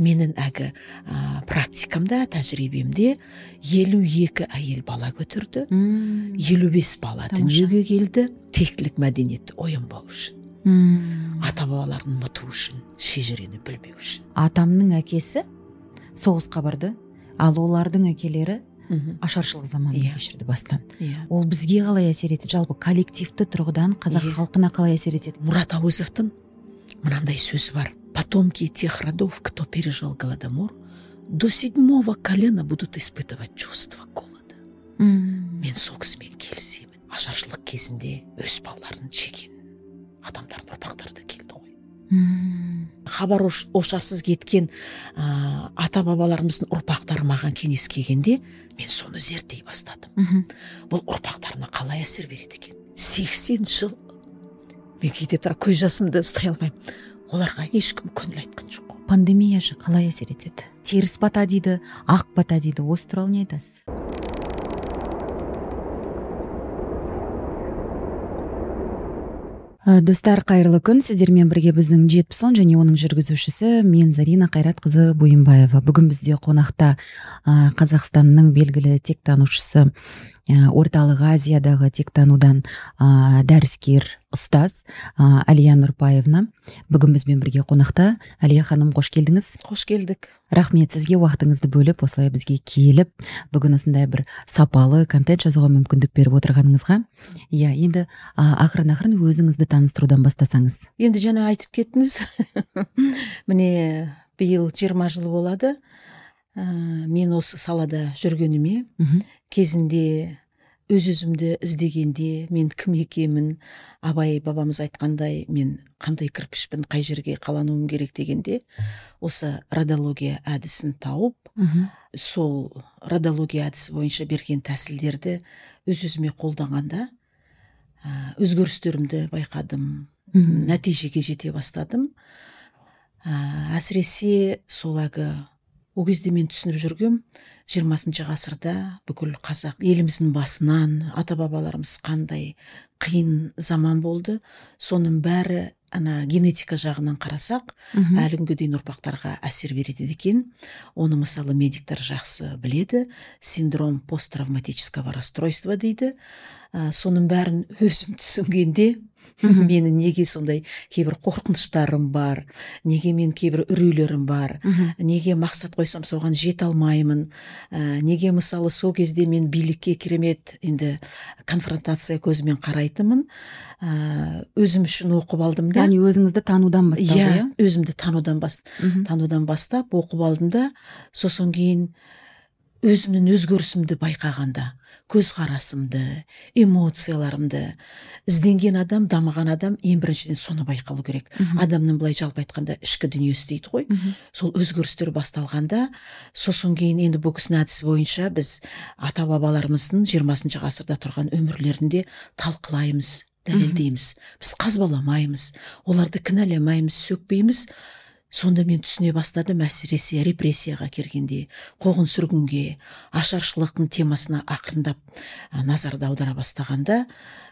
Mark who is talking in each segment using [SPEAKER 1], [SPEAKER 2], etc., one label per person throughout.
[SPEAKER 1] менің әгі ә, практикамда тәжірибемде елу екі әйел бала көтерді. Елу бес бала дүниеге келді. Тектілік мәдениетті оянбау үшін.
[SPEAKER 2] Мм.
[SPEAKER 1] Ата бабаларын ұмыту үшін шежірені білмеу үшін.
[SPEAKER 2] Атамның әкесі соғысқа барды. Ал олардың әкелері
[SPEAKER 1] мхм.
[SPEAKER 2] ашаршылық заманын
[SPEAKER 1] Иә.
[SPEAKER 2] кешірді бастан.
[SPEAKER 1] Иә.
[SPEAKER 2] Ол бізге қалай әсер етеді? Жалпы коллективті тұрғыдан қазақ
[SPEAKER 1] Иә.
[SPEAKER 2] халқына қалай әсер етеді?
[SPEAKER 1] Мұрат әуезовтың мынандай сөзі бар. Потомки тех родов кто пережил голодомор до седьмого колена будут испытывать чувство голода.
[SPEAKER 2] Мм
[SPEAKER 1] мен сол кісімен келісемін ашаршылық кезінде өз балаларын жеген адамдардың ұрпақтары да келді ғой.
[SPEAKER 2] Мм
[SPEAKER 1] хабар ош- ошарсыз кеткен ә, ата бабаларымыздың ұрпақтары маған кеңес келгенде мен соны зерттей бастадым. Бұл ұрпақтарына қалай әсер береді екен? Сексен жыл. Мен кейде бірақ көз жасымды ұстай алмаймын. Оларға ешкім көңіл айтқан жоқ.
[SPEAKER 2] Пандемия қалай әсер етеді? Теріс бата дейді ақ бата дейді осы туралы не айтасыз? Ә, достар қайырлы күн. Сіздермен бірге біздің жетпіс он және оның жүргізушісі мен зарина қайратқызы бойымбаева бүгін бізде қонақта қазақстанның белгілі тектанушысы орталық азиядағы тектанудан ә, дәріскер ұстаз ә, әлия нұрпаевна. Бүгін бізбен бірге қонақта. Әлия ханым қош келдіңіз.
[SPEAKER 1] Қош келдік.
[SPEAKER 2] Рахмет сізге уақытыңызды бөліп осылай бізге келіп бүгін осындай бір сапалы контент жазуға мүмкіндік беріп отырғаныңызға. Иә енді а, ақырын ақырын өзіңізді таныстырудан бастасаңыз.
[SPEAKER 1] Енді жаңа айтып кеттіңіз. Міне биыл жиырма жыл болады. Ә, мен осы салада жүргеніме. Кезінде өз өзімді іздегенде мен кім екенмін? Абай бабамыз айтқандай мен қандай кірпішпін қай жерге қалануым керек? дегенде осы радиология әдісін тауып
[SPEAKER 2] мхм.
[SPEAKER 1] сол радиология әдісі бойынша берген тәсілдерді өз өзіме қолданғанда өзгерістерімді байқадым нәтижеге жете бастадым. Ә, әсіресе сол әлгі ол кезде мен түсініп жүргем жиырмасыншы ғасырда бүкіл қазақ еліміздің басынан ата бабаларымыз қандай қиын заман болды. Соның бәрі ана генетика жағынан қарасақ әлі күнге дейін ұрпақтарға әсер береді екен. Оны мысалы медиктер жақсы біледі. Синдром посттравматического расстройства дейді. Ә, соның бәрін өзім түсінгенде. Менің неге сондай кейбір қорқыныштарым бар неге мен кейбір үрейлерім бар неге мақсат қойсам соған жете алмаймын ә, неге мысалы сол кезде мен билікке керемет енді конфронтация көзімен қарайтынмын ә, өзім үшін оқып алдым да.
[SPEAKER 2] Яғни өзіңізді танудан басталды
[SPEAKER 1] иә
[SPEAKER 2] иә?
[SPEAKER 1] өзімді танудан бас, танудан бастап оқып алдым да сосын кейін өзімнің өзгерісімді байқағанда көзқарасымды эмоцияларымды ізденген адам дамыған адам ең біріншіден соны байқалу керек. Адамның былай жалпы айтқанда ішкі дүниесі дейді ғой. Сол өзгерістер басталғанда сосын кейін енді бұл кісінің әдісі бойынша біз ата бабаларымыздың жиырмасыншы ғасырда тұрған өмірлерінде талқылаймыз дәлелдейміз. Біз қазбаламаймыз оларды кінәламаймыз сөкпейміз. Сонда мен түсіне бастадым әсіресе репрессияға келгенде қуғын сүргінге ашаршылықтың темасына ақырындап а, назарды аудара бастағанда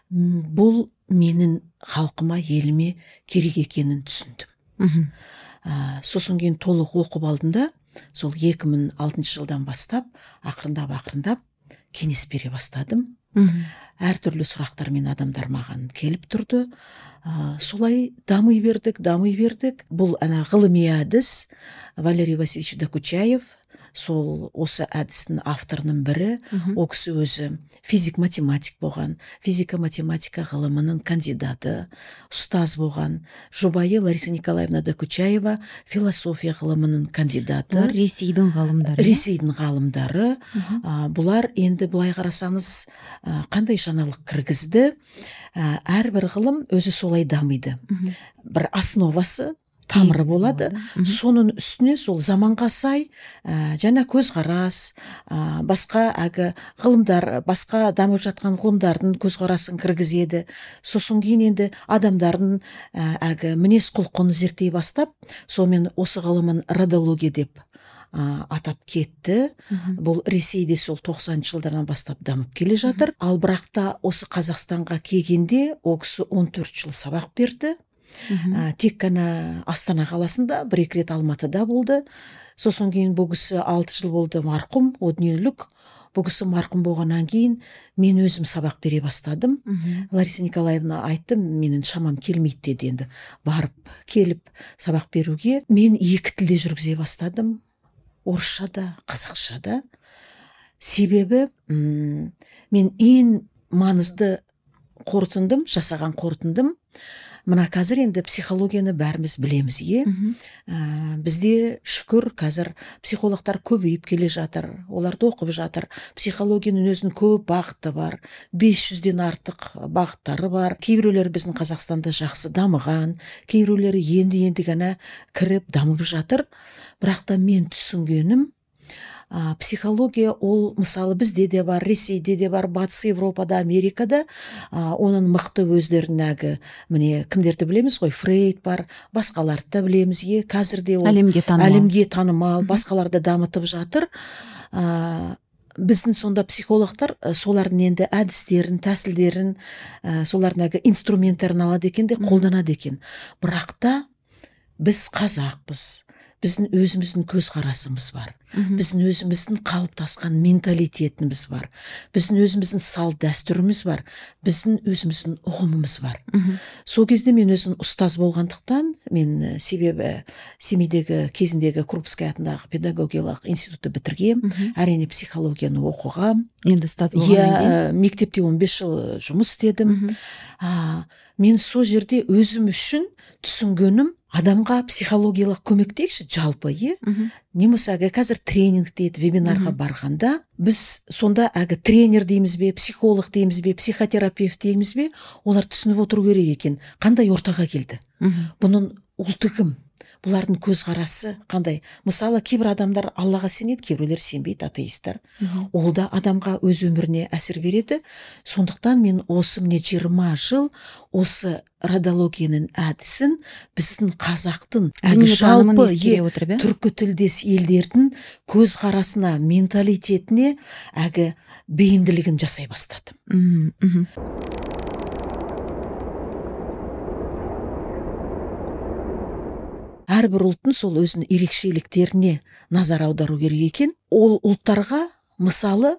[SPEAKER 1] бұл менің халқыма еліме керек екенін түсіндім
[SPEAKER 2] мхм.
[SPEAKER 1] ә, сосын кейін толық оқып алдым да сол 2006 жылдан бастап ақырындап ақырындап кеңес бере бастадым
[SPEAKER 2] мхм.
[SPEAKER 1] Әртүрлі сұрақтармен адамдар маған келіп тұрды. Ә, солай дами бердік дами бердік. Бұл ана ғылыми әдіс. Валерий васильевич докучаев сол осы әдістің авторының бірі. Ол кісі өзі физик математик болған. Физика математика ғылымының кандидаты ұстаз болған. Жұбайы лариса николаевна докучаева философия ғылымының кандидаты.
[SPEAKER 2] Олар ресейдің ғалымдары иә?
[SPEAKER 1] ресейдің ғалымдары. Бұлар енді былай қарасаңыз қандай жаңалық кіргізді? Әрбір ғылым өзі солай дамиды. Бір основасы тамыры болады. соның үстіне сол заманға сай ә, жаңа көзқарас ә, басқа әлгі ғылымдар басқа дамып жатқан ғылымдардың көзқарасын кіргізеді. Сосын кейін енді адамдардың ә, әлгі мінез құлқын зерттей бастап сонымен осы ғылымын радиология деп ә, атап кетті. Бұл ресейде сол 90 жылдардан бастап дамып келе жатыр. Ал бірақ та осы қазақстанға келгенде ол кісі 14 жыл сабақ берді. Ә, тек қана астана қаласында бір екі рет алматыда болды. Сосын кейін бұл кісі алты жыл болды марқұм о дүниелік. Бұл кісі марқұм болғаннан кейін мен өзім сабақ бере бастадым. Лариса николаевна айтты менің шамам келмейді деді енді. Барып келіп сабақ беруге. Мен екі тілде жүргізе бастадым. Орысша да қазақша да себебі м мен ең маңызды қорытындым жасаған қорытындым мына қазір енді психологияны бәріміз білеміз иә? Ә, бізде шүкір қазір психологтар көбейіп келе жатыр оларды оқып жатыр. Психологияның өзінің көп бағыты бар 500-ден артық бағыттары бар. Кейбіреулері біздің қазақстанда жақсы дамыған кейбіреулері енді енді ғана кіріп дамып жатыр. Бірақ та мен түсінгенім ә, психология ол мысалы бізде де бар ресейде де бар батыс европада америкада ә, оның мықты өздерінің әлгі міне кімдерді білеміз ғой? Фрейд бар басқаларды да білеміз иә қазір де ол
[SPEAKER 2] әлемге танымал.
[SPEAKER 1] әлемге танымал басқаларды дамытып жатыр. Ә, біздің сонда психологтар ә, солардың енді әдістерін тәсілдерін ә, солардың әлгі инструменттерін алады екен де қолданады екен. Бірақ та біз қазақпыз. Біздің өзіміздің көзқарасымыз бар. Біздің өзіміздің қалыптасқан менталитетіміз бар. Біздің өзіміздің салт дәстүріміз бар. Біздің өзіміздің ұғымымыз бар. Сол кезде мен өзім ұстаз болғандықтан мен себебі семейдегі кезіндегі крупский атындағы педагогиялық институтты бітіргем әрине психологияны оқығам.
[SPEAKER 2] Енді ұстаз
[SPEAKER 1] иә мектепте 15 жыл жұмыс істедім. А, мен сол жерде өзім үшін түсінгенім адамға психологиялық көмектейікші жалпы иә? Немесе әлгі қазір тренинг дейді вебинарға барғанда біз сонда әлгі тренер дейміз бе психолог дейміз бе психотерапевт дейміз бе олар түсініп отыру керек екен қандай ортаға келді? Бұның ұлты кім? Бұлардың көзқарасы қандай? Мысалы кейбір адамдар аллаға сенеді кейбіреулер сенбейді атеисттер ол да адамға өз өміріне әсер береді. Сондықтан мен осы міне жиырма жыл осы радологияның әдісін біздің қазақтың әлгі жалпы е-
[SPEAKER 2] иә?
[SPEAKER 1] түркі тілдес елдердің көзқарасына менталитетіне әлгі бейімділігін жасай бастадым.
[SPEAKER 2] Мгм.
[SPEAKER 1] Әрбір ұлттың сол өзінің ерекшеліктеріне назар аудару керек екен. Ол ұлттарға мысалы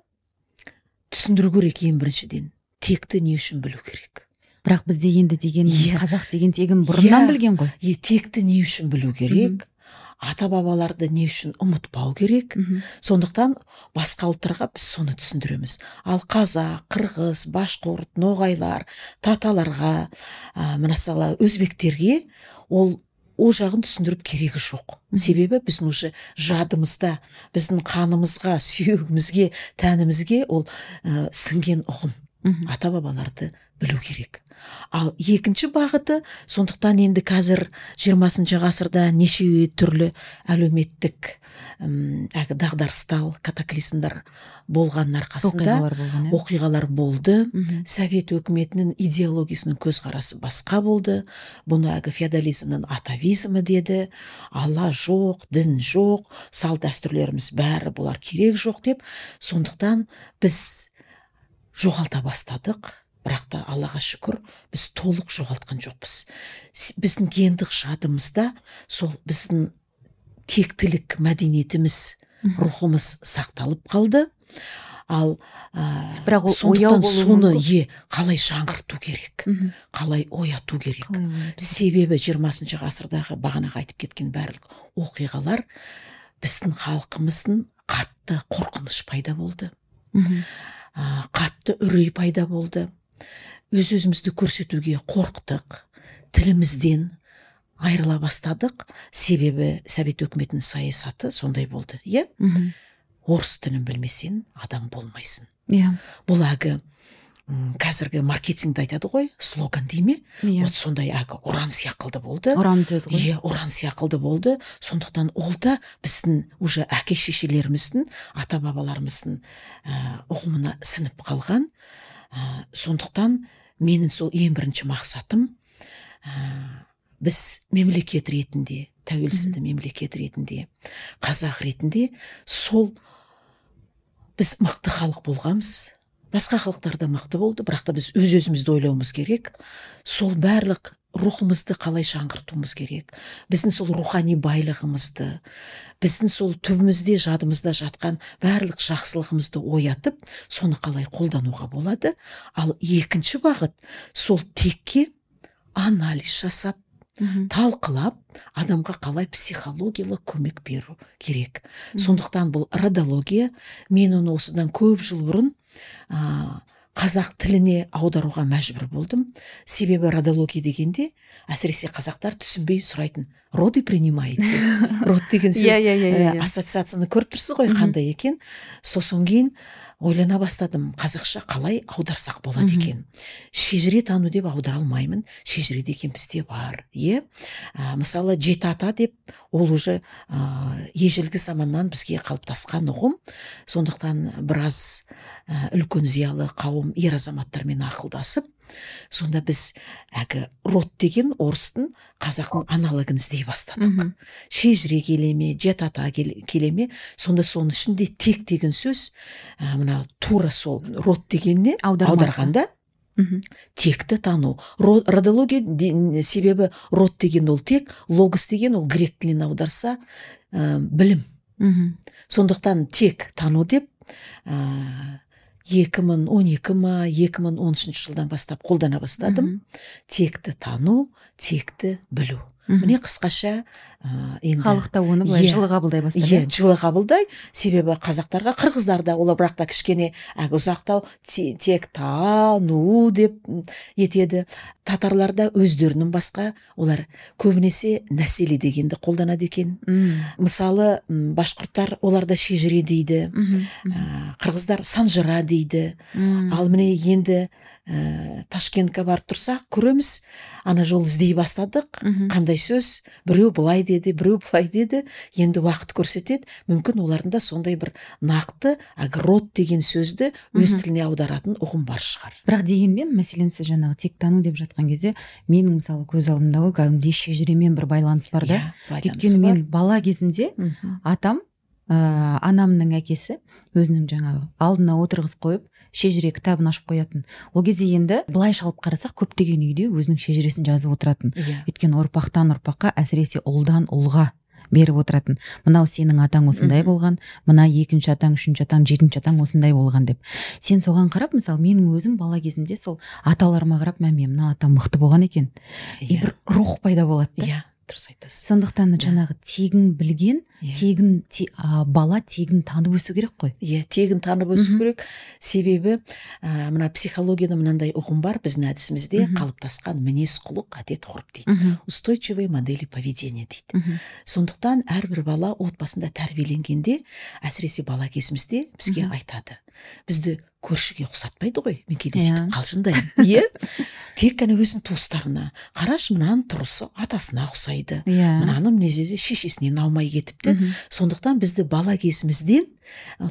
[SPEAKER 1] түсіндіру керек ең біріншіден. Текті не үшін білу керек?
[SPEAKER 2] Бірақ бізде енді деген
[SPEAKER 1] Иә.
[SPEAKER 2] қазақ деген тегін бұрыннан
[SPEAKER 1] Иә.
[SPEAKER 2] білген ғой.
[SPEAKER 1] Е текті не үшін білу керек? Ата бабаларды не үшін ұмытпау керек?
[SPEAKER 2] Мгм.
[SPEAKER 1] сондықтан басқа ұлттарға біз соны түсіндіреміз. Ал қазақ қырғыз башқұрт ноғайлар таталарға ә, мысалы өзбектерге ол ол жағын түсіндіріп керегі жоқ. Себебі біздің уже жадымызда біздің қанымызға сүйегімізге тәнімізге ол ә, сіңген ұғым. Ата бабаларды білу керек. Ал екінші бағыты сондықтан енді қазір 20 ғасырда неше түрлі әлеуметтік м, әлгі дағдарыстар катаклизмдар болғанның арқасында
[SPEAKER 2] оқиғалар болған иә.
[SPEAKER 1] оқиғалар болды. Совет өкіметінің идеологиясының көзқарасы басқа болды. Бұны әлгі феодализмнің атавизмі деді. Алла жоқ дін жоқ салт дәстүрлеріміз бәрі бұлар керек жоқ деп. Сондықтан біз жоғалта бастадық. Бірақ та аллаға шүкір біз толық жоғалтқан жоқпыз. Біздің гендік жадымызда сол біздің тектілік мәдениетіміз рухымыз сақталып қалды. Ал ә,
[SPEAKER 2] Бірақ ол
[SPEAKER 1] сондықтан соны е қалай жаңғырту керек қалай ояту керек. Себебі 20 ғасырдағы бағанағы айтып кеткен барлық оқиғалар біздің халқымыздың қатты қорқыныш пайда болды. Қатты үрей пайда болды. Өз өзімізді көрсетуге қорықтық тілімізден айырыла бастадық. Себебі совет өкіметінің саясаты сондай болды иә? Орыс тілін білмесең адам болмайсың.
[SPEAKER 2] Иә.
[SPEAKER 1] Бұл әлгі м, қазіргі маркетингді айтады ғой слоган дей ме?
[SPEAKER 2] Иә.
[SPEAKER 1] Вот сондай әлгі ұран сияқылды болды.
[SPEAKER 2] Ұран сөз ғой.
[SPEAKER 1] Иә ұран сияқылды болды. Сондықтан ол да біздің уже әке шешелеріміздің ата бабаларымыздың ә, ұғымына сіңіп қалған. Ә, сондықтан менің сол ең бірінші мақсатым ә, біз мемлекет ретінде тәуелсіз мемлекет ретінде қазақ ретінде сол біз мықты халық болғанбыз. Басқа халықтарда мықты болды бірақ та біз өз өзімізді ойлауымыз керек. Сол барлық рухымызды қалай жаңғыртуымыз керек. Біздің сол рухани байлығымызды біздің сол түбімізде жадымызда жатқан барлық жақсылығымызды оятып соны қалай қолдануға болады? Ал екінші бағыт сол текке анализ жасап талқылап адамға қалай психологиялық көмек беру керек. Сондықтан бұл радология мен оны осыдан көп жыл бұрын қазақ тіліне аударуға мәжбүр болдым. Себебі родология дегенде әсіресе қазақтар түсінбей сұрайтын роды принимаете род деген сөз
[SPEAKER 2] иә, иә, иә,
[SPEAKER 1] ә, ассоциацияны көріп тұрсыз ғой қандай екен. Сосын кейін ойлана бастадым қазақша қалай аударсақ болады екен? Шежіре тану деп аудара алмаймын шежіре деген бізде бар иә? Мысалы жеті ата деп ол уже ә, ежелгі заманнан бізге қалыптасқан ұғым. Сондықтан біраз ә, үлкен зиялы қауым ер азаматтармен ақылдасып сонда біз әлгі род деген орыстың қазақтың аналогын іздей бастадық. Шежіре келе ме жеті ата келе ме сонда соның ішінде тек деген сөз ә, мына тура сол род дегенне аударғанда текті тану. Родология себебі род деген ол тек логос деген ол грек тілінен аударса ә, білім. Сондықтан тек тану деп ә, 2012 ма 2013 жылдан бастап қолдана бастадым. Текті тану текті білу. Міне қысқаша енді
[SPEAKER 2] халық та оны былай жылы қабылдай бастады
[SPEAKER 1] иә жылы қабылдай. Себебі қазақтарға қырғыздар да олар бірақ та кішкене әлгі ұзақтау тек тану деп етеді. Татарларда өздерінің басқа олар көбінесе нәселе дегенді қолданады екен. Мысалы башқұрттар оларда шежіре дейді. Қырғыздар санжыра дейді. Ал міне енді ә, ташкентке барып тұрсақ көреміз. Ана жол іздей бастадық. Қандай сөз? Біреу былай деді біреу былай деді енді уақыт көрсетеді. Мүмкін оларында сондай бір нақты әлгі род деген сөзді өз тіліне аударатын ұғым бар шығар.
[SPEAKER 2] Бірақ дегенмен мәселен сіз жаңағы тек тану деп жатқан кезде менің мысалы көз алдымда ол кәдімгідей шежіремен бір байланыс бар да.
[SPEAKER 1] Иә,
[SPEAKER 2] өйткені мен бала кезімде атам ә, анамның әкесі өзінің жаңағы алдына отырғызып қойып шежіре кітабын ашып қоятын. Ол кезде енді былайша алып қарасақ көптеген үйде өзінің шежіресін жазып отыратын.
[SPEAKER 1] Иә.
[SPEAKER 2] Өйткені ұрпақтан ұрпаққа әсіресе ұлдан ұлға беріп отыратын. Мынау сенің атаң осындай болған мына екінші атаң үшінші атаң жетінші атаң осындай болған деп. Сен соған қарап мысалы менің өзім бала кезімде сол аталарыма қарап мәме мына атам мықты болған екен и
[SPEAKER 1] иә
[SPEAKER 2] бір рух пайда болады да.
[SPEAKER 1] Иә. Дұрыс айтасыз
[SPEAKER 2] сондықтан жаңағы тегін білген
[SPEAKER 1] Иә.
[SPEAKER 2] тегін те- а, бала тегін танып өсу керек қой.
[SPEAKER 1] Иә тегін танып өсу керек. Себебі ә, мына психологияда мынандай ұғым бар біздің әдісімізде. Қалыптасқан мінез құлық әдет ғұрып дейді. Устойчивые модели поведения дейді. Сондықтан әрбір бала отбасында тәрбиеленгенде әсіресе бала кезімізде бізге айтады. Бізді көршіге ұқсатпайды ғой. Мен кейде
[SPEAKER 2] Иә.
[SPEAKER 1] сөйтіп қалжыңдаймын. Иә. Тек қана өзінің туыстарына. Қарашы мынаның тұрысы атасына ұқсайды.
[SPEAKER 2] Иә.
[SPEAKER 1] Мынаның мінезі шешесінен аумай кетіпті. Сондықтан бізді бала кезімізден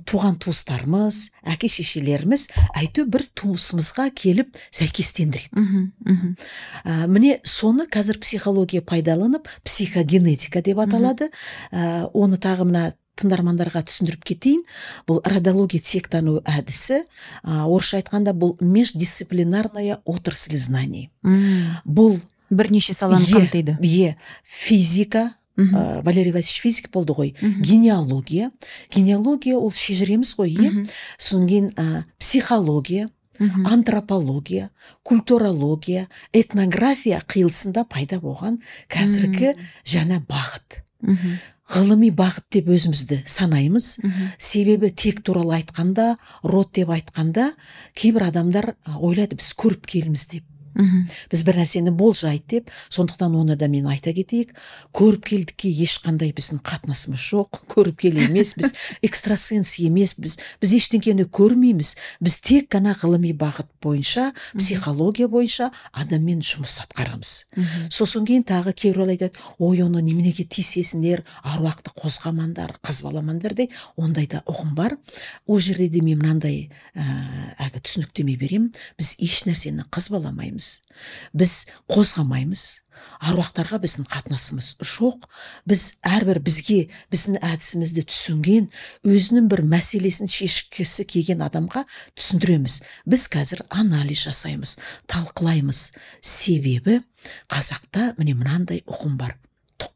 [SPEAKER 1] туған туыстарымыз әке шешелеріміз әйтеу бір туысымызға келіп сәйкестендіреді
[SPEAKER 2] мхм
[SPEAKER 1] ә, міне соны қазір психология пайдаланып психогенетика деп аталады. Ә, оны тағы мына тыңдармандарға түсіндіріп кетейін. Бұл родология тектану әдісі ә, орысша айтқанда бұл междисциплинарная отрасль знаний. Бұл
[SPEAKER 2] бірнеше саланы қамтиды.
[SPEAKER 1] е физика ә, валерий васильевич физик болды ғой.
[SPEAKER 2] Мгм.
[SPEAKER 1] генеалогия. Генеалогия ол шежіреміз ғой иә содан кейін ә, психология антропология культурология этнография қиылысында пайда болған қазіргі жаңа бағыт. Ғылыми бағыт деп өзімізді санаймыз. Себебі тек туралы айтқанда род деп айтқанда кейбір адамдар ойлайды біз көріп келіміз деп. Біз бір нәрсені болжайды деп сондықтан оны да мен айта кетейік. Көріпкелдікке ешқандай біздің қатынасымыз жоқ. Көріпкел емес біз экстрасенс емес біз біз ештеңені көрмейміз. Біз тек қана ғылыми бағыт бойынша психология бойынша адаммен жұмыс атқарамыз. Сосын кейін тағы кейбіреулер айтады ой оны неменеге тиісесіңдер аруақты қозғамаңдар қазбаламаңдар дейді ондай да ұғым бар. Ол жерде де мен мынандай ә, әлгі түсініктеме беремін біз еш нәрсені қазбаламаймыз біз қозғамаймыз. Аруақтарға біздің қатынасымыз жоқ. Біз әрбір бізге біздің әдісімізді түсінген өзінің бір мәселесін шешкісі келген адамға түсіндіреміз. Біз қазір анализ жасаймыз талқылаймыз. Себебі қазақта міне мынандай ұғым бар.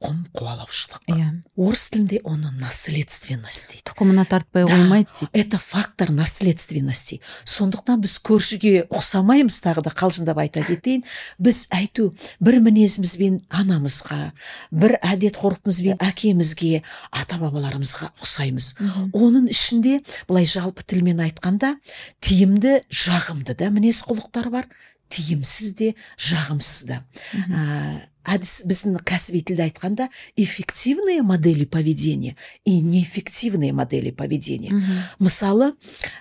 [SPEAKER 1] Тұқым қуалаушылық
[SPEAKER 2] иә.
[SPEAKER 1] Орыс тілінде оны наследственность дейді.
[SPEAKER 2] Тұқымына тартпай
[SPEAKER 1] Да.
[SPEAKER 2] қоймайды дейді.
[SPEAKER 1] это фактор наследственности. Сондықтан біз көршіге ұқсамаймыз тағы да қалжыңдап айта кетейін. Біз әйту бір мінезімізбен анамызға бір әдет ғұрпымызбен әкемізге ата бабаларымызға ұқсаймыз.
[SPEAKER 2] Мхм.
[SPEAKER 1] оның ішінде былай жалпы тілмен айтқанда тиімді жағымды да мінез құлықтар бар тиімсіз де жағымсыз да. Әдіс біздің кәсіби тілде айтқанда эффективные модели поведения и неэффективные модели поведения. Мысалы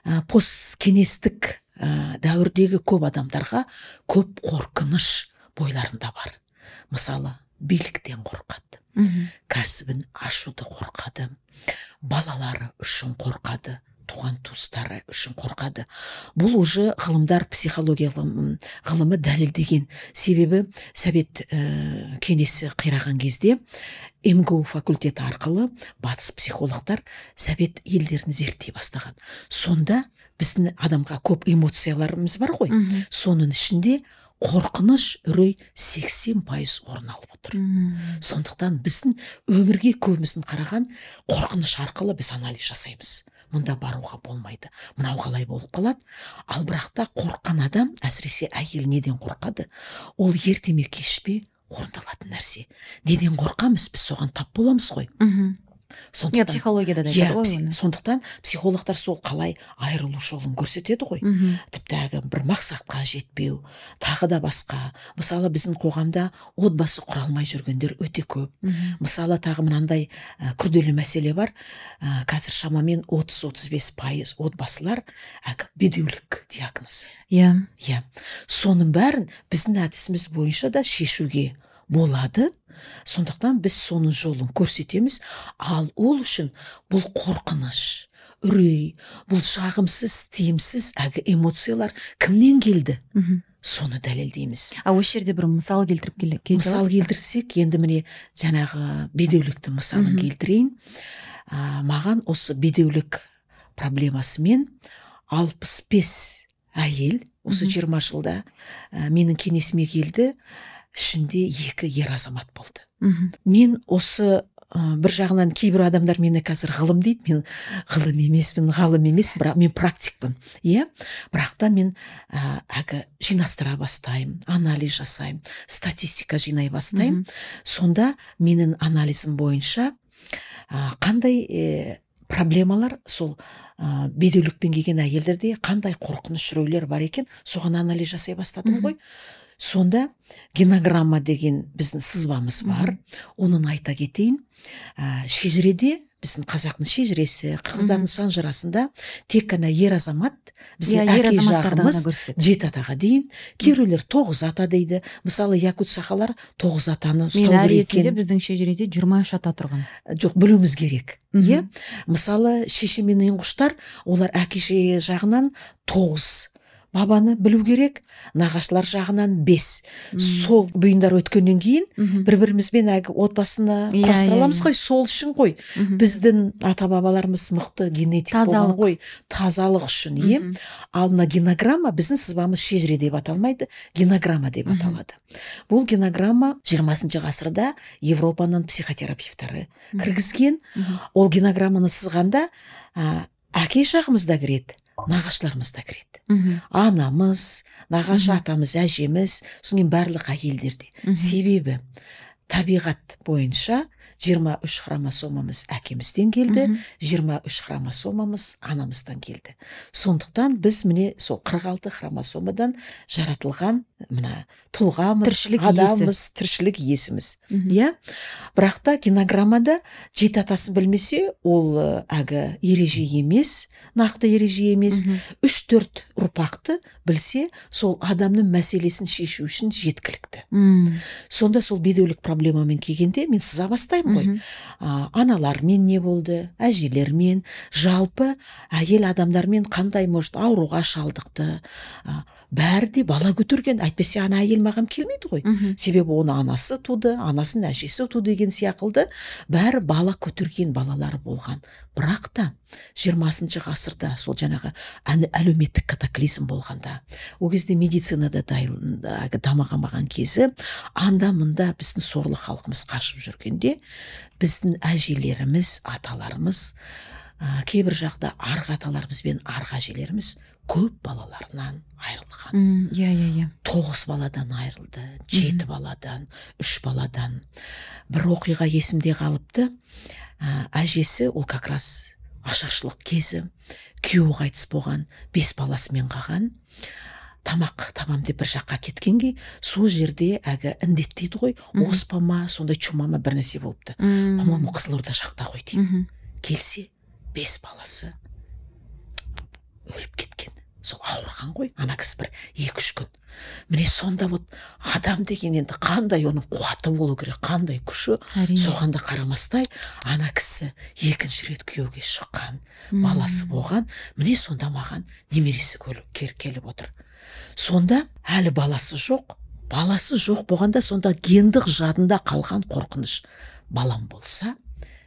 [SPEAKER 1] ә, посткеңестік ә, дәуірдегі көп адамдарға көп қорқыныш бойларында бар. Мысалы биліктен қорқады кәсібін ашуды қорқады балалары үшін қорқады туған туыстары үшін қорқады. Бұл уже ғылымдар психология ғылым- ғылымы дәлелдеген. Себебі совет ә, кеңесі қираған кезде мгу факультеті арқылы батыс психологтар совет елдерін зерттей бастаған. Сонда біздің адамға көп эмоцияларымыз бар ғой. Соның ішінде қорқыныш үрей 80 пайыз орын алып отыр. Сондықтан біздің өмірге көбіміздің қараған қорқыныш арқылы біз анализ жасаймыз. Мұнда баруға болмайды. Мынау қалай болып қалады? Ал бірақ та қорыққан адам әсіресе әйел неден қорқады? Ол ерте ме кеш пе? Орындалатын нәрсе. Неден қорқамыз? Біз соған тап боламыз ғой.
[SPEAKER 2] Иә
[SPEAKER 1] сондықтан
[SPEAKER 2] психологияда да
[SPEAKER 1] Иә,
[SPEAKER 2] айтады ғой
[SPEAKER 1] сондықтан психологтар сол қалай айырылу жолын көрсетеді ғой. Тіпті әлгі бір мақсатқа жетпеу тағы да басқа. Мысалы біздің қоғамда отбасы құра алмай жүргендер өте көп. Мысалы тағы мынандай ә, күрделі мәселе бар. Ә, қазір шамамен 30-35 пайыз отбасылар әлгі бедеулік диагнозы.
[SPEAKER 2] Иә.
[SPEAKER 1] Иә. Соның бәрін біздің әдісіміз бойынша да шешуге болады. Сондықтан біз соның жолын көрсетеміз. Ал ол үшін бұл қорқыныш үрей бұл жағымсыз тиімсіз әлгі эмоциялар кімнен келді?
[SPEAKER 2] Мгм.
[SPEAKER 1] соны дәлелдейміз.
[SPEAKER 2] А осы жерде бір мысал келтіріп келе
[SPEAKER 1] мысал келтірсек енді міне жаңағы бедеуліктің мысалын келтірейін. Ә, маған осы бедеулік проблемасымен алпыс бес әйел осы жиырма жылда ә, менің кеңесіме келді. Ішінде екі ер азамат болды. Мен осы ә, бір жағынан кейбір адамдар мені қазір ғылым дейді. Мен ғылым емеспін ғалым емеспін бірақ мен практикпін. Иә? Бірақ та мен ә, әлгі жинастыра бастаймын анализ жасаймын статистика жинай бастаймын. Сонда менің анализім бойынша ә, қандай э, проблемалар сол ә, бедеулікпен келген әйелдерде қандай қорқыныш үрейлер бар екен соған анализ жасай бастадым ғой. Сонда генограмма деген біздің сызбамыз бар. Оның айта кетейін. Ә, шежіреде біздің қазақтың шежіресі қырғыздардың санжырасында тек қана ер азамат біздің
[SPEAKER 2] иә
[SPEAKER 1] әке жағымыз жеті атаға дейін. Кейбіреулер тоғыз ата дейді. Мысалы якут сақалар тоғыз атаны ұстау керек екен.
[SPEAKER 2] біздің шежіреде жиырма үш ата тұрған.
[SPEAKER 1] Жоқ білуіміз керек иә? Мысалы шеше мен олар әке жағынан тоғыз. Бабаны білу керек нағашылар жағынан бес. Сол бұйымдар өткеннен кейін бір бірімізбен әлгі отбасыны
[SPEAKER 2] Иә,
[SPEAKER 1] құрастыра
[SPEAKER 2] иә,
[SPEAKER 1] аламыз
[SPEAKER 2] иә.
[SPEAKER 1] ғой сол үшін ғой. Біздің ата бабаларымыз мықты генетик болған
[SPEAKER 2] Тазалық.
[SPEAKER 1] ғой тазалық үшін иә ал мына генограмма біздің сызбамыз шежіре деп аталмайды генограмма деп аталады. Бұл генограмма жиырмасыншы ғасырда европаның психотерапевтары кіргізген. Ол генограмманы сызғанда ә, әке жағымыз да кіреді. Нағашыларымыз да кіреді. Анамыз нағашы атамыз әжеміз содан кейін барлық әйелдерде себебі табиғат бойынша 23 хромосомамыз әкемізден келді
[SPEAKER 2] Мгм.
[SPEAKER 1] 23 хромосомамыз анамыздан келді. Сондықтан біз міне сол 46 хромосомадан жаратылған мына тұлғамыз
[SPEAKER 2] Тіршілік
[SPEAKER 1] адамбыз тіршілік иесіміз. Иә? Бірақ та генограммада жеті атасын білмесе ол ә, әлгі ереже емес нақты ереже емес. Үш төрт ұрпақты білсе сол адамның мәселесін шешу үшін жеткілікті.
[SPEAKER 2] Мм.
[SPEAKER 1] сонда сол бедеулік проблемамен келгенде мен сыза бастаймын ғой. А, аналармен не болды әжелермен жалпы әйел адамдармен қандай может ауруға шалдықты а, бәрі де бала көтерген. Әйтпесе ана әйел маған келмейді ғой. Себебі оны анасы туды анасын әжесі туды деген сияқылды бәрі бала көтерген балалары болған. Бірақ та жиырмасыншы ғасырда сол жаңағы әлеуметтік катаклизм болғанда ол кезде медицинада дайын- әлгі дамымаған кезі анда мында біздің сорлы халқымыз қашып жүргенде біздің әжелеріміз аталарымыз ә, кейбір жақта арғы аталарымыз бен арғы әжелеріміз көп балаларынан айырылған
[SPEAKER 2] иә иә иә.
[SPEAKER 1] Тоғыз баладан айырылды жеті баладан үш баладан. Бір оқиға есімде қалыпты. Ә, әжесі ол как раз ашаршылық кезі күйеуі қайтыс болған бес баласымен қалған. Тамақ табам деп бір жаққа кеткенге сол жерде әлгі індет дейді ғой оспа ма сондай чума ма бір нәрсе болыпты. По моему қызылорда жақта ғой деймін келсе бес баласы өліп кеткен. Сол ауырған ғой ана кісі бір екі үш күн. Міне сонда вот адам деген енді қандай оның қуаты болу керек қандай күші?
[SPEAKER 2] әрине.
[SPEAKER 1] Соған да қарамастай ана кісі екінші рет күйеуге шыққан баласы болған міне сонда маған немересі келіп отыр. Сонда әлі баласы жоқ баласы жоқ болғанда сонда гендік жадында қалған қорқыныш. Балам болса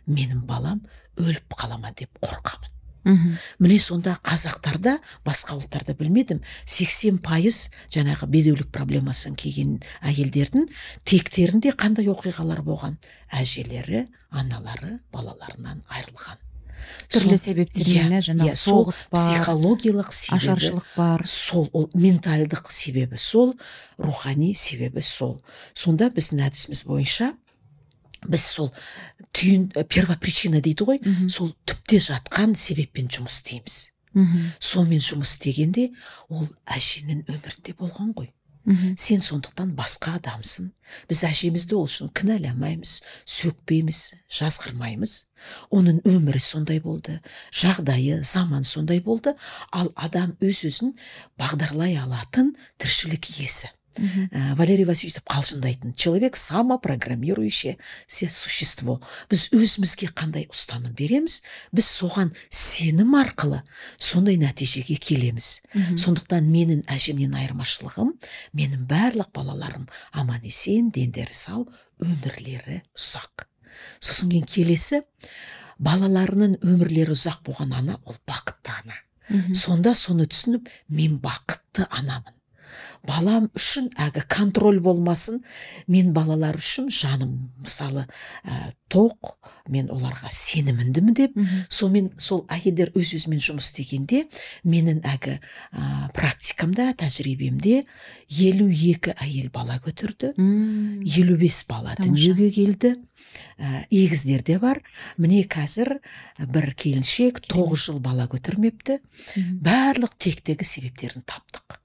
[SPEAKER 1] менің балам өліп қала ма деп қорқамын.
[SPEAKER 2] Мхм.
[SPEAKER 1] міне сонда қазақтарда басқа ұлттарда білмедім 80 пайыз жаңағы бедеулік проблемасын келген әйелдердің тектерінде қандай оқиғалар болған? Әжелері аналары балаларынан айырылған.
[SPEAKER 2] Түрлі себептермен
[SPEAKER 1] иә,
[SPEAKER 2] жаңағы
[SPEAKER 1] иә,
[SPEAKER 2] соғыс бар
[SPEAKER 1] психологиялық себебі
[SPEAKER 2] ашаршылық бар.
[SPEAKER 1] сол ол ментальдық себебі сол рухани себебі сол. Сонда біздің әдісіміз бойынша біз сол түйін первопричина дейді ғой. Сол түпте жатқан себеппен жұмыс істейміз.
[SPEAKER 2] Мхм,
[SPEAKER 1] сонымен жұмыс істегенде ол әженің өмірінде болған ғой. Сен сондықтан басқа адамсың. Біз әжемізді ол үшін кінәламаймыз сөкпейміз жазғырмаймыз. Оның өмірі сондай болды жағдайы заман сондай болды. Ал адам өз өзін бағдарлай алатын тіршілік иесі. Ә, валерий васильевич қалжыңдайтын человек самопрограммирующее се существо. Біз өзімізге қандай ұстаным береміз? Біз соған сенім арқылы сондай нәтижеге келеміз. Сондықтан менің әжемнен айырмашылығым менің барлық балаларым аман есен дендері сау өмірлері ұзақ. Сосын кейін келесі балаларының өмірлері ұзақ болған ана ол бақытты ана. Сонда соны түсініп мен бақытты анамын. Балам үшін әлгі контроль болмасын мен балалар үшін жаным мысалы ә, тоқ мен оларға сеніміндімін деп. Сонымен сол әйелдер өз өзімен жұмыс істегенде менің әлгі ә, практикамда тәжірибемде елу екі әйел бала көтерді. Елу бес бала дүниеге келді. Ә, егіздер де бар. Міне қазір бір келіншек тоғыз жыл бала көтермепті. Барлық тектегі себептерін таптық.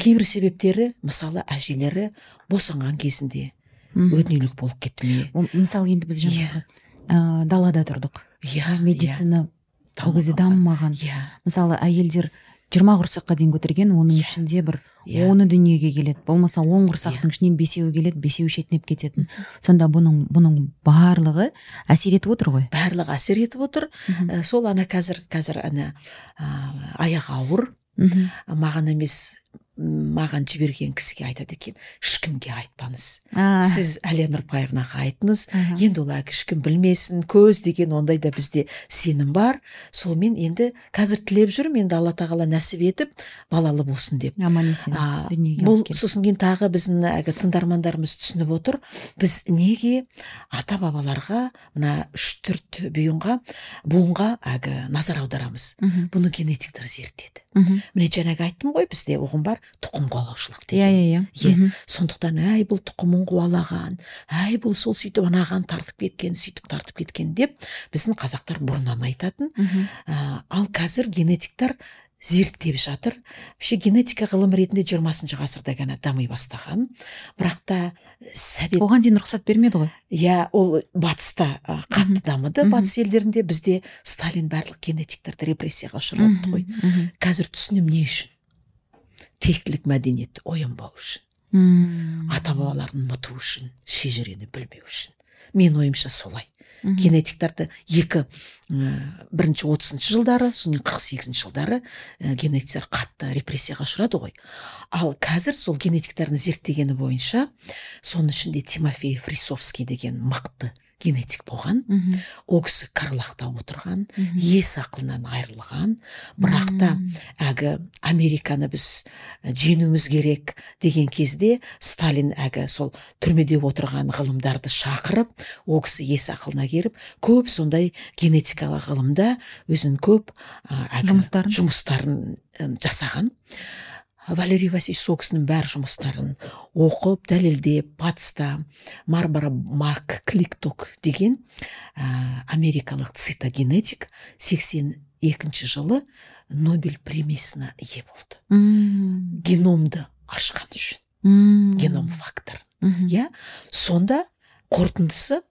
[SPEAKER 1] Кейбір себептері мысалы әжелері босанған кезінде
[SPEAKER 2] Мхм.
[SPEAKER 1] өтінеулік болып кетті ме?
[SPEAKER 2] Мысалы енді біз жаңағы ә, далада тұрдық.
[SPEAKER 1] Иә
[SPEAKER 2] медицина ол кезде дамымаған.
[SPEAKER 1] Иә.
[SPEAKER 2] Мысалы әйелдер жиырма құрсаққа дейін көтерген оның
[SPEAKER 1] Иә.
[SPEAKER 2] ішінде бір
[SPEAKER 1] иә.
[SPEAKER 2] оны дүниеге келеді. Болмаса он құрсақтың ішінен бесеуі келеді бесеуі шетінеп кететін. Сонда бұның бұның барлығы әсер етіп отыр ғой.
[SPEAKER 1] Барлығы әсер етіп отыр. Ә, сол ана қазір қазір ана ә, аяғы ауыр.
[SPEAKER 2] Мхм.
[SPEAKER 1] маған емес маған жіберген кісіге айтады екен ешкімге айтпаңыз. Сіз әлия нұрпаевнаға айтыңыз. Енді ол ешкім білмесін көз деген ондай да бізде сенім бар. Сонымен енді қазір тілеп жүрмін енді алла тағала нәсіп етіп балалы болсын деп
[SPEAKER 2] аман есен
[SPEAKER 1] бұл сосын кейін тағы біздің әлгі тыңдармандарымыз түсініп отыр. Біз неге ата бабаларға мына үш төрт бұйынға буынға әлгі назар аударамыз? Бұны генетиктер зерттеді. Міне жаңағы айттым ғой бізде ұғым бар. Тұқым қуалаушылық деген.
[SPEAKER 2] Иә иә
[SPEAKER 1] Иә. сондықтан әй бұл тұқымын қуалаған әй бұл сол сөйтіп анаған тартып кеткен сөйтіп тартып кеткен деп біздің қазақтар бұрыннан айтатын. Ә, ал қазір генетиктер зерттеп жатыр. Вообще генетика ғылым ретінде жиырмасыншы ғасырда ғана дами бастаған. Бірақ та совет
[SPEAKER 2] оған дейін рұқсат бермеді ғой?
[SPEAKER 1] Иә ол батыста қатты дамыды батыс елдерінде. Бізде сталин барлық генетиктерді репрессияға ұшыратты ғой. қазір түсінемін не үшін. Тектілік мәдениетті оянбау үшін
[SPEAKER 2] Мм.
[SPEAKER 1] ата бабаларын ұмыту үшін шежірені білмеу үшін менің ойымша солай
[SPEAKER 2] мхм.
[SPEAKER 1] генетиктерді екі ә, бірінші отызыншы жылдары содан кейін қырық сегізінші жылдары ә, генетиктер қатты репрессияға ұшырады ғой ал қазір сол генетиктердің зерттегені бойынша соның ішінде тимофей фрисовский деген мықты генетик болған ол кісі карлақта отырған ес ақылынан айырылған бірақ та
[SPEAKER 2] Мм.
[SPEAKER 1] әлгі американы біз ә, жеңуіміз керек деген кезде сталин әлгі сол түрмеде отырған ғылымдарды шақырып ол кісі ес ақылына келіп көп сондай генетикалық ғылымда өзінің көп ә, әлгі
[SPEAKER 2] Жұмыстарын?
[SPEAKER 1] жұмыстарын жасаған валерий васильевич сол кісінің бәр жұмыстарын оқып дәлелдеп батыста марбара мак кликток деген ә, америкалық цитогенетик 82 жылы нобель премиясына ие болды
[SPEAKER 2] Мм.
[SPEAKER 1] геномды ашқан үшін
[SPEAKER 2] Мм.
[SPEAKER 1] геном факторын
[SPEAKER 2] Мхм.
[SPEAKER 1] иә сонда қорытындысы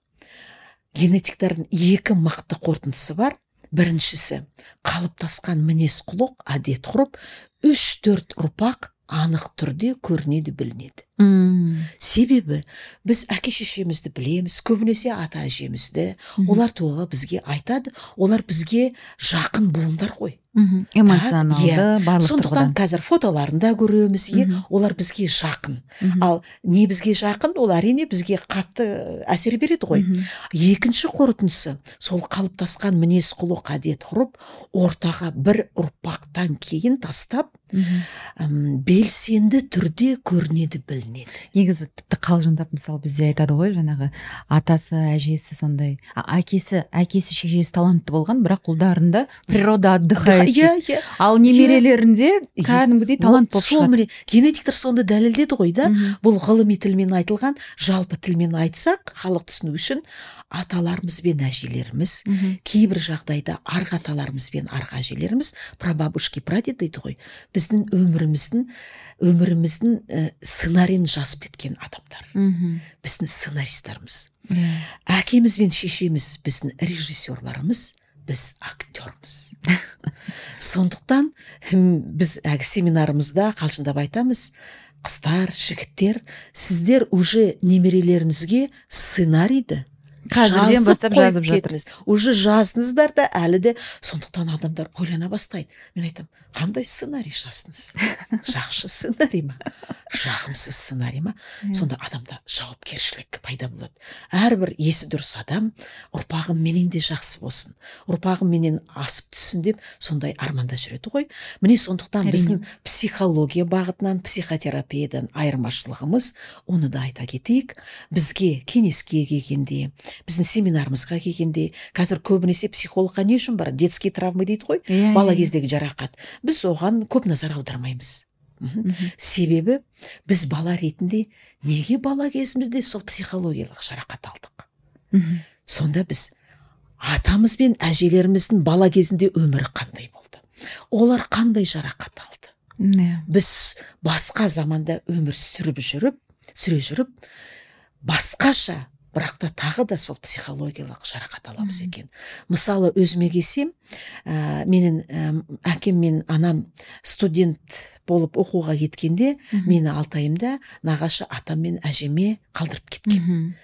[SPEAKER 1] генетиктердің екі мықты қорытындысы бар біріншісі қалыптасқан мінез құлық әдет ғұрып үш төрт ұрпақ анық түрде көрінеді білінеді.
[SPEAKER 2] Мм.
[SPEAKER 1] себебі біз әке шешемізді білеміз көбінесе ата әжемізді. Олар туралы бізге айтады. Олар бізге жақын буындар ғой.
[SPEAKER 2] Мхм. эмоционалды
[SPEAKER 1] иә.
[SPEAKER 2] барлық
[SPEAKER 1] сондықтан қазір фотоларын да көреміз иә. Олар бізге жақын. Ал не бізге жақын ол әрине бізге қатты әсер береді ғой. Екінші қорытындысы сол қалыптасқан мінез құлық әдет ғұрып ортаға бір ұрпақтан кейін тастап белсенді түрде көрінеді білінеді
[SPEAKER 2] негізі тіпті қалжыңдап мысалы бізде айтады ғой жаңағы атасы әжесі сондай. А- әкесі әкесі шешесі талантты болған бірақ ұлдарында природа отдыхает
[SPEAKER 1] иә иә.
[SPEAKER 2] Ал немерелерінде кәдімгідей талант болып
[SPEAKER 1] сол
[SPEAKER 2] шығады.
[SPEAKER 1] міне генетиктер соны дәлелдеді ғой да. Бұл ғылыми тілмен айтылған жалпы тілмен айтсақ халық түсіну үшін аталарымыз бен әжелеріміз кейбір жағдайда арғы аталарымыз бен арғы әжелеріміз прабабушки прадед дейді ғой. Біздің өміріміздің өміріміздің ә, сценарийін жазып кеткен адамдар
[SPEAKER 2] Мхм.
[SPEAKER 1] біздің сценаристарымыз
[SPEAKER 2] Иә.
[SPEAKER 1] әкеміз бен шешеміз біздің режиссерларымыз біз актермыз сондықтан біз әлгі семинарымызда қалжыңдап айтамыз қыздар жігіттер сіздер уже немерелеріңізге сценарийді
[SPEAKER 2] Қазірден бастап жазып жатырсыз.
[SPEAKER 1] уже жаздыңыздар да әлі де сондықтан адамдар ойлана бастайды мен айтамын қандай сценарий жаздыңыз жақсы сценарий ма? Жағымсыз сценарий ма?
[SPEAKER 2] Иә.
[SPEAKER 1] сонда адамда жауапкершілік пайда болады. Әрбір есі дұрыс адам ұрпағым менен де жақсы болсын. Ұрпағым менен асып түссін деп сондай арманда жүреді ғой. Міне сондықтан біздің психология бағытынан психотерапиядан айырмашылығымыз оны да айта кетейік. Бізге кеңеске келгенде біздің семинарымызға келгенде қазір көбінесе психологқа не үшін бар детский травма дейді ғой?
[SPEAKER 2] Иә,
[SPEAKER 1] бала
[SPEAKER 2] иә.
[SPEAKER 1] кездегі жарақат. Біз оған көп назар аудармаймыз. Себебі біз бала ретінде неге бала кезімізде сол психологиялық жарақат алдық? Сонда біз атамыз бен әжелеріміздің бала кезінде өмірі қандай болды? Олар қандай жарақат алды? Біз басқа заманда өмір сүріп жүріп сүре жүріп басқаша бірақ та тағы да сол психологиялық жарақат аламыз екен. Мысалы өзіме келсем ә, менің әм, әкем мен анам студент болып оқуға кеткенде мені алтайымда нағашы атам мен әжеме қалдырып кеткен.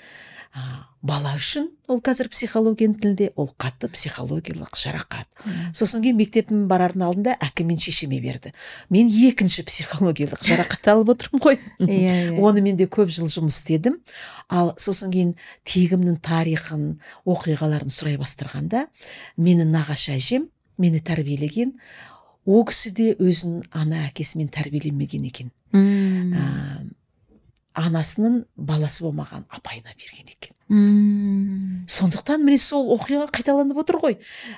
[SPEAKER 1] Бала үшін ол қазір психологияның тілінде ол қатты психологиялық жарақат. Сосын кейін мектептің барардың алдында әкем мен шешеме берді. Мен екінші психологиялық жарақат алып отырмын ғой.
[SPEAKER 2] Иә, иә.
[SPEAKER 1] онымен де көп жыл жұмыс істедім. Ал сосын кейін тегімнің тарихын оқиғаларын сұрай бастырғанда менің нағашы әжем мені тәрбиелеген ол кісі де өзінің ана әкесімен тәрбиеленмеген екен. Ә, анасының баласы болмаған апайына берген екен.
[SPEAKER 2] Мм.
[SPEAKER 1] сондықтан міне сол оқиға қайталанып отыр ғой.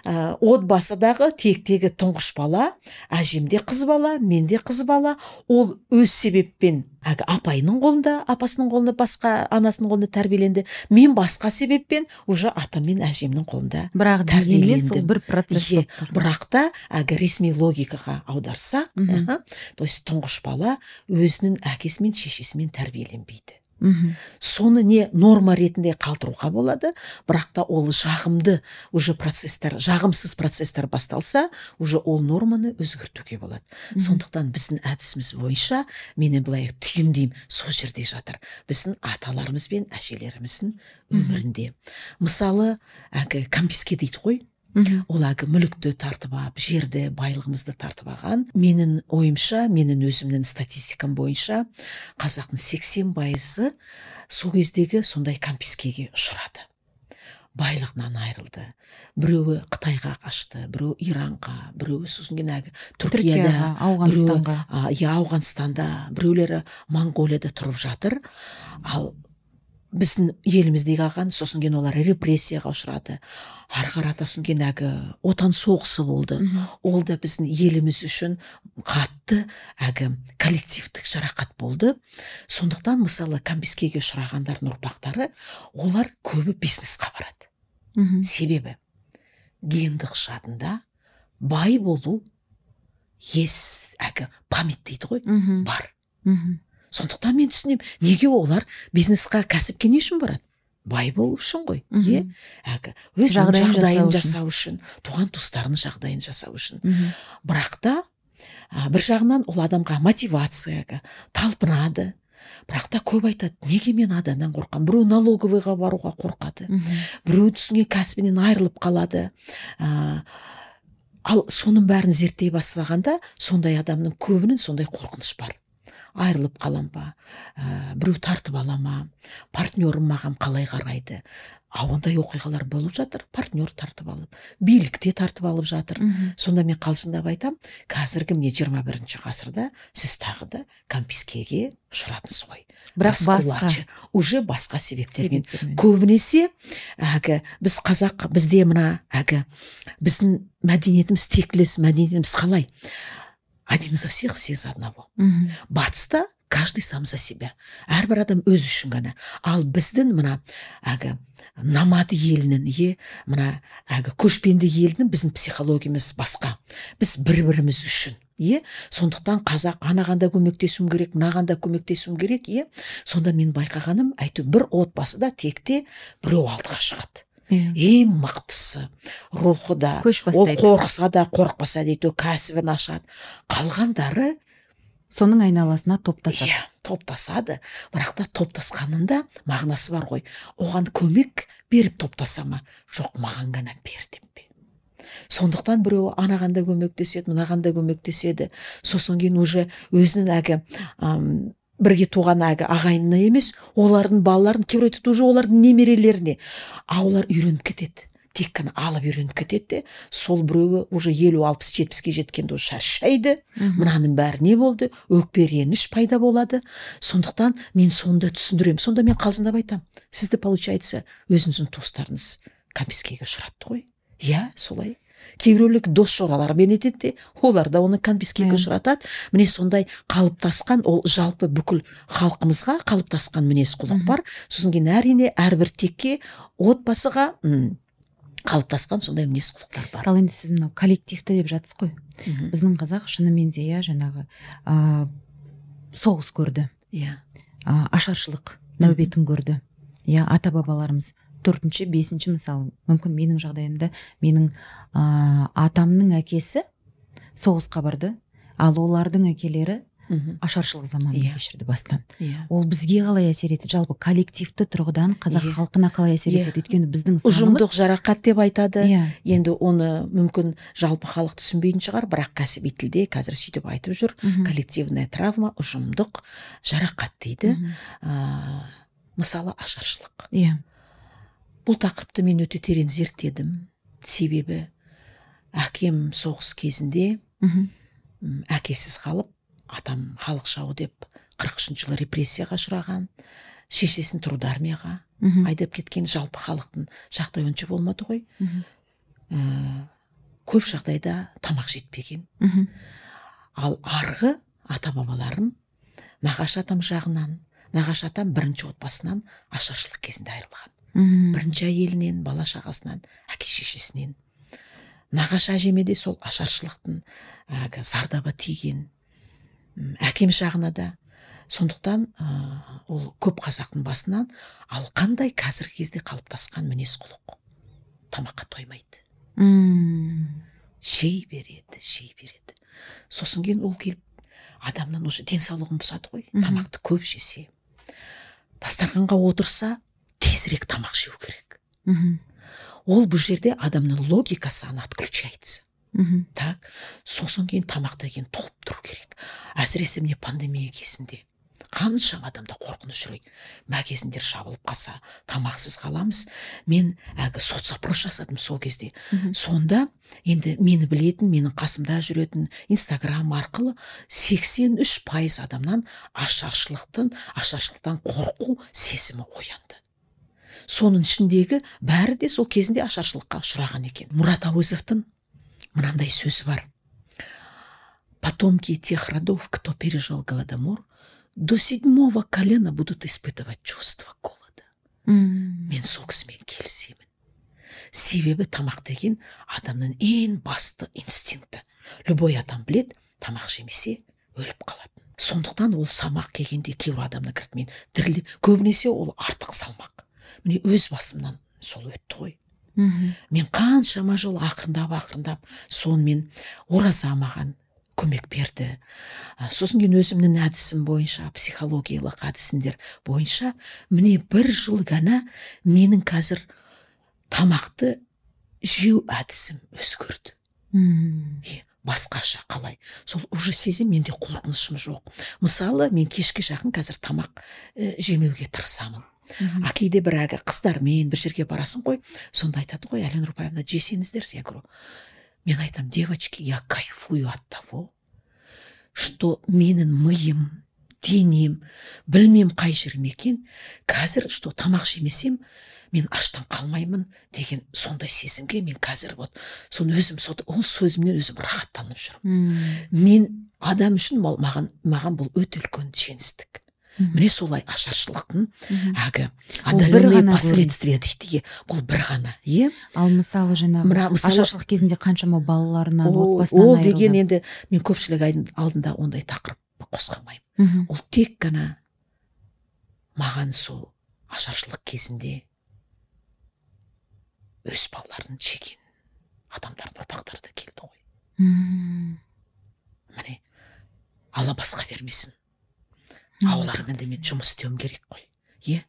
[SPEAKER 1] Ә, отбасыдағы тектегі тұңғыш бала әжемде қыз бала менде қыз бала. Ол өз себеппен әлгі апайының қолында апасының қолында басқа анасының қолында тәрбиеленді. Мен басқа себеппен уже атам мен әжемнің қолында
[SPEAKER 2] бірақ сол бір процесс тұр.
[SPEAKER 1] бірақ та әлгі ресми логикаға аударсақ то есть тұңғыш бала өзінің әкесі мен шешесімен тәрбиеленбейді.
[SPEAKER 2] Мхм.
[SPEAKER 1] Соны не норма ретінде қалдыруға болады бірақ та ол жағымды уже процесстер жағымсыз процесстер басталса уже ол норманы өзгертуге болады.
[SPEAKER 2] Мгм.
[SPEAKER 1] сондықтан біздің әдісіміз бойынша менен былай түйіндеймін сол жерде жатыр. Біздің аталарымыз бен әжелеріміздің өмірінде. Мысалы әлгі комписке дейді ғой? Ол әлгі мүлікті тартып алып жерді байлығымызды тартып алған менің ойымша менің өзімнің статистикам бойынша қазақтың сексен пайызы сол кездегі сондай компискеге ұшырады. Байлығынан айырылды. Біреуі қытайға қашты біреуі иранға біреуі сосын кейін әлгі түркияда
[SPEAKER 2] түркияға ауғанстанға.
[SPEAKER 1] иә ауғанстанда біреулері моңғолияда тұрып жатыр. Ал біздің еліміздегі қалған сосын кейін олар репрессияға ұшырады. Ары қарата кейін әлгі отан соғысы болды.
[SPEAKER 2] Мгм.
[SPEAKER 1] ол да біздің еліміз үшін қатты әлгі коллективтік жарақат болды. Сондықтан мысалы компискеге ұшырағандардың ұрпақтары олар көбі бизнесқа барады. Себебі гендік жадында бай болу ес әлгі память дейді ғой бар.
[SPEAKER 2] Мхм.
[SPEAKER 1] Сондықтан мен түсінемін неге олар бизнесқа кәсіпке не үшін барады? Бай болу үшін ғой иә? Өзінің
[SPEAKER 2] Жағдайын
[SPEAKER 1] жағдайын
[SPEAKER 2] жасау
[SPEAKER 1] үшін. туған туыстарының жағдайын жасау үшін. Бірақ та а, бір жағынан ол адамға мотивация әлгі талпынады. Бірақ та көп айтады неге мен адамнан қорқамын? Біреу налоговыйға баруға қорқады. Біреу түсінген кәсібінен айырылып қалады. Ә, ал соның бәрін зерттей бастағанда сондай адамның көбінің сондай қорқыныш бар. Айырылып қалам ба? Ә, біреу тартып ала ма? Партнерім маған қалай қарайды? А ондай оқиғалар болып жатыр партнер тартып алып. Билікте тартып алып жатыр. Сонда мен қалжыңдап айтамын қазіргі міне жиырма бірінші ғасырда сіз тағы да компискеге ұшырадыңыз ғой.
[SPEAKER 2] Бірақ басқа
[SPEAKER 1] уже басқа себептермен.
[SPEAKER 2] Себептермен.
[SPEAKER 1] Көбінесе әлгі біз қазақ бізде мына әлгі біздің мәдениетіміз тектілес мәдениетіміз қалай? Один за всех все за одного.
[SPEAKER 2] Мхм
[SPEAKER 1] батыста каждый сам за себя. Әрбір адам өзі үшін ғана. Ал біздің мына әлгі намады елінің е мына әлгі көшпенді елдің біздің психологиямыз басқа. Біз бір біріміз үшін е. Сондықтан қазақ анаған да көмектесуім керек мынаған да көмектесуім керек е. Сонда мен байқағаным әйтеуір бір отбасыда текте біреу алдыға шығады. Ең мықтысы рухы да
[SPEAKER 2] көш
[SPEAKER 1] ол қорықса да қорықпаса да әйтеуір кәсібін ашады. Қалғандары
[SPEAKER 2] соның айналасына топтасады.
[SPEAKER 1] Иә топтасады. Бірақ та топтасқанында мағынасы бар ғой. Оған көмек беріп топтаса ма? Жоқ маған ғана бер деп пе. Сондықтан біреуі анаған да көмектеседі мынаған да көмектеседі. Сосын кейін уже өзінің әлгі бірге туған әлгі ағайынына емес олардың балаларын кейбір айтады уже олардың немерелеріне. А олар үйреніп кетеді. Тек қана алып үйреніп кетеді де сол біреуі уже елу алпыс жетпіске жеткенде уже шаршайды. Мынаның бәрі не болды өкпе реніш пайда болады. Сондықтан мен соны да түсіндіремін. Сонда мен қалжыңдап айтамын. Сізді получается өзіңіздің туыстарыңыз компискеге ұшыратты ғой. Иә солай. Кейбіреулер дос жоралармен етеді де олар да оны компискеге
[SPEAKER 2] Иә.
[SPEAKER 1] ұшыратады. Міне сондай қалыптасқан ол жалпы бүкіл халқымызға қалыптасқан мінез құлық бар. Сосын кейін әрине әрбір текке отбасыға қалыптасқан сондай мінез құлықтар бар.
[SPEAKER 2] ал енді сіз мынау коллективті деп жатсыз ғой. Біздің қазақ шынымен де иә жаңағы ә, соғыс көрді.
[SPEAKER 1] Иә.
[SPEAKER 2] Ә, ашаршылық нәубетін көрді. Иә ата бабаларымыз төртінші бесінші мысалы мүмкін менің жағдайымда менің ә, атамның әкесі соғысқа барды. Ал олардың әкелері
[SPEAKER 1] мхм.
[SPEAKER 2] ашаршылық заманын
[SPEAKER 1] Иә.
[SPEAKER 2] кешірді бастан.
[SPEAKER 1] Иә.
[SPEAKER 2] Ол бізге қалай әсер етеді? Жалпы коллективті тұрғыдан қазақ
[SPEAKER 1] Иә.
[SPEAKER 2] халқына қалай әсер етеді? Өйткені біздің
[SPEAKER 1] ұжымдық жарақат деп айтады.
[SPEAKER 2] Иә.
[SPEAKER 1] Енді оны мүмкін жалпы халық түсінбейтін шығар бірақ кәсіби тілде қазір сөйтіп айтып жүр.
[SPEAKER 2] Мхм.
[SPEAKER 1] коллективная травма ұжымдық жарақат дейді.
[SPEAKER 2] Мхм.
[SPEAKER 1] ә, мысалы ашаршылық.
[SPEAKER 2] Иә.
[SPEAKER 1] Бұл тақырыпты мен өте терең зерттедім. Себебі әкем соғыс кезінде
[SPEAKER 2] мхм.
[SPEAKER 1] әкесіз қалып атам халық жауы деп қырық үшінші жылы репрессияға ұшыраған шешесін труд армияға
[SPEAKER 2] мхм.
[SPEAKER 1] айдап кеткен жалпы халықтың жағдайы онша болмады ғой. Ә, көп жағдайда тамақ жетпеген. Ал арғы ата бабаларым нағашы атам жағынан нағашы атам бірінші отбасынан ашаршылық кезінде айырылған.
[SPEAKER 2] Мхм.
[SPEAKER 1] бірінші әйелінен бала шағасынан әке шешесінен. Нағашы әжеме де сол ашаршылықтың әлгі зардабы тиген әкем жағына да. Сондықтан ә, ол көп қазақтың басынан ал қандай қазіргі кезде қалыптасқан мінез құлық? Тамаққа тоймайды.
[SPEAKER 2] Мм.
[SPEAKER 1] Жей береді жей береді. Сосын кейін ол келіп адамның уже денсаулығын бұзады ғой. Тамақты көп жесе. Дастарханға отырса тезірек тамақ жеу керек.
[SPEAKER 2] Мхм.
[SPEAKER 1] Ол бұл жерде адамның логикасы ана отключается.
[SPEAKER 2] Мхм.
[SPEAKER 1] Так сосын кейін тамақтан кейін толып тұру керек. Әсіресе міне пандемия кезінде қаншама адамда қорқыныш үрей магазиндер жабылып қалса тамақсыз қаламыз. Мен әлгі соцопрос жасадым сол кезде. Сонда енді мені білетін менің қасымда жүретін инстаграм арқылы 83 пайыз адамнан ашаршылықтан ашаршылықтан қорқу сезімі оянды. Соның ішіндегі бәрі де сол кезінде ашаршылыққа ұшыраған екен. Мұрат әуезовтың мынандай сөзі бар. Потомки тех родов кто пережил голодомор до седьмого колена будут испытывать чувство голода.
[SPEAKER 2] Мм
[SPEAKER 1] мен сол кісімен келісемін. Себебі тамақ деген адамның ең басты инстинкті. Любой адам білет тамақ жемесе өліп қалатын. Сондықтан ол салмақ келгенде кейбір адамдар кірді мен дірілдеп көбінесе ол артық салмақ. Міне өз басымнан сол өтті ғой.
[SPEAKER 2] Мхм.
[SPEAKER 1] Мен қаншама жыл ақырындап ақырындап сонымен ораза маған көмек берді. Сосын кейін өзімнің әдісім бойынша психологиялық әдісімдер бойынша міне бір жыл ғана менің қазір тамақты жеу әдісім өзгерді.
[SPEAKER 2] Мм
[SPEAKER 1] басқаша қалай? Сол уже сезем менде қорқынышым жоқ. Мысалы мен кешке жақын қазір тамақ ә, жемеуге тырысамын. А кейде бір әлгі қыздармен бір жерге барасың ғой сонда айтады ғой әлия нұрпаевна жесеңіздер я говорю. Мен айтамын девочки я кайфую от того что менің миым денем білмем қай жерім екен қазір что тамақ жемесем мен аштан қалмаймын деген сондай сезімге мен қазір вот соны өзім сол ол сөзімнен өзім рахаттанып жүрмін. Мен адам үшін маған маған бұл өте үлкен жеңістік. Міне солай ашаршылықтың әлгі
[SPEAKER 2] ғана
[SPEAKER 1] последствия дейді иә бұл бір ғана иә?
[SPEAKER 2] Ал мысалы жаңағы ашаршылық кезінде қаншама балаларынан отбасынан
[SPEAKER 1] ол деген енді мен көпшілік алдында ондай тақырып қозғамаймын ол тек қана маған сол ашаршылық кезінде өз балаларын жеген адамдардың ұрпақтары да келді ғой.
[SPEAKER 2] Мм.
[SPEAKER 1] міне алла басқа бермесін.
[SPEAKER 2] Сақтасын.
[SPEAKER 1] мен жұмыс істеуім керек қой. Иә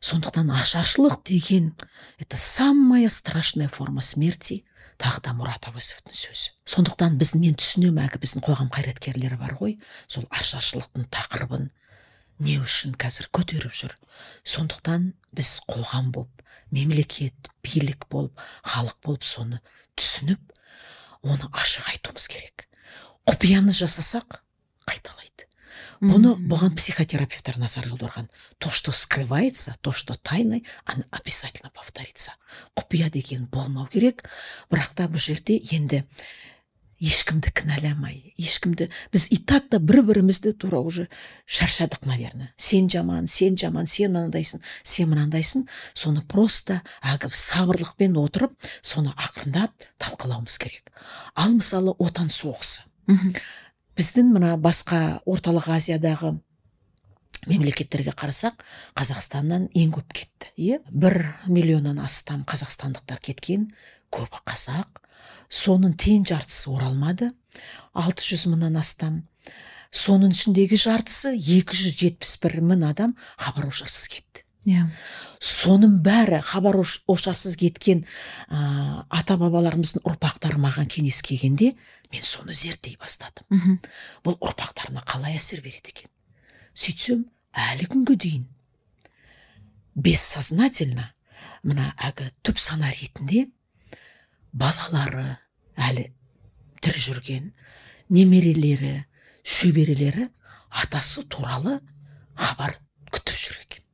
[SPEAKER 1] сондықтан ашаршылық деген это самая страшная форма смерти тағы да мұрат әуезовтің сөзі. Сондықтан біз мен түсінемін әлгі біздің қоғам қайраткерлері бар ғой. Сол ашаршылықтың тақырыбын не үшін қазір көтеріп жүр? Сондықтан біз қоғам болып мемлекет билік болып халық болып соны түсініп оны ашық айтуымыз керек. Құпияны жасасақ қайталайды. Бұны бұған психотерапевттер назар аударған. То что скрывается то что тайное оно обязательно повторится. Құпия деген болмау керек. Бірақ та бұл жерде енді ешкімді кінәламай ешкімді біз и так та бір бірімізді тура уже шаршадық наверное. Сен жаман сен жаман сен мынандайсың сен мынандайсың. Соны просто әлгі сабырлықпен отырып соны ақырындап талқылауымыз керек. Ал мысалы отан соғысы
[SPEAKER 2] Мгм.
[SPEAKER 1] Біздің мына басқа орталық азиядағы мемлекеттерге қарасақ қазақстаннан ең көп кетті иә? бір миллионнан астам қазақстандықтар кеткен көбі қазақ. Соның тең жартысы оралмады 600 мыңнан астам. Соның ішіндегі жартысы 271 мың адам хабар ошарсыз кетті.
[SPEAKER 2] Иә.
[SPEAKER 1] Соның бәрі хабар ош- ошарсыз кеткен ә, ата бабаларымыздың ұрпақтары маған кеңес келгенде мен соны зерттей бастадым. Бұл ұрпақтарына қалай әсер береді екен? Сөйтсем әлі күнге дейін бессознательно мына әлгі түп сана ретінде балалары әлі тірі жүрген немерелері шөберелері атасы туралы хабар күтіп жүр екен.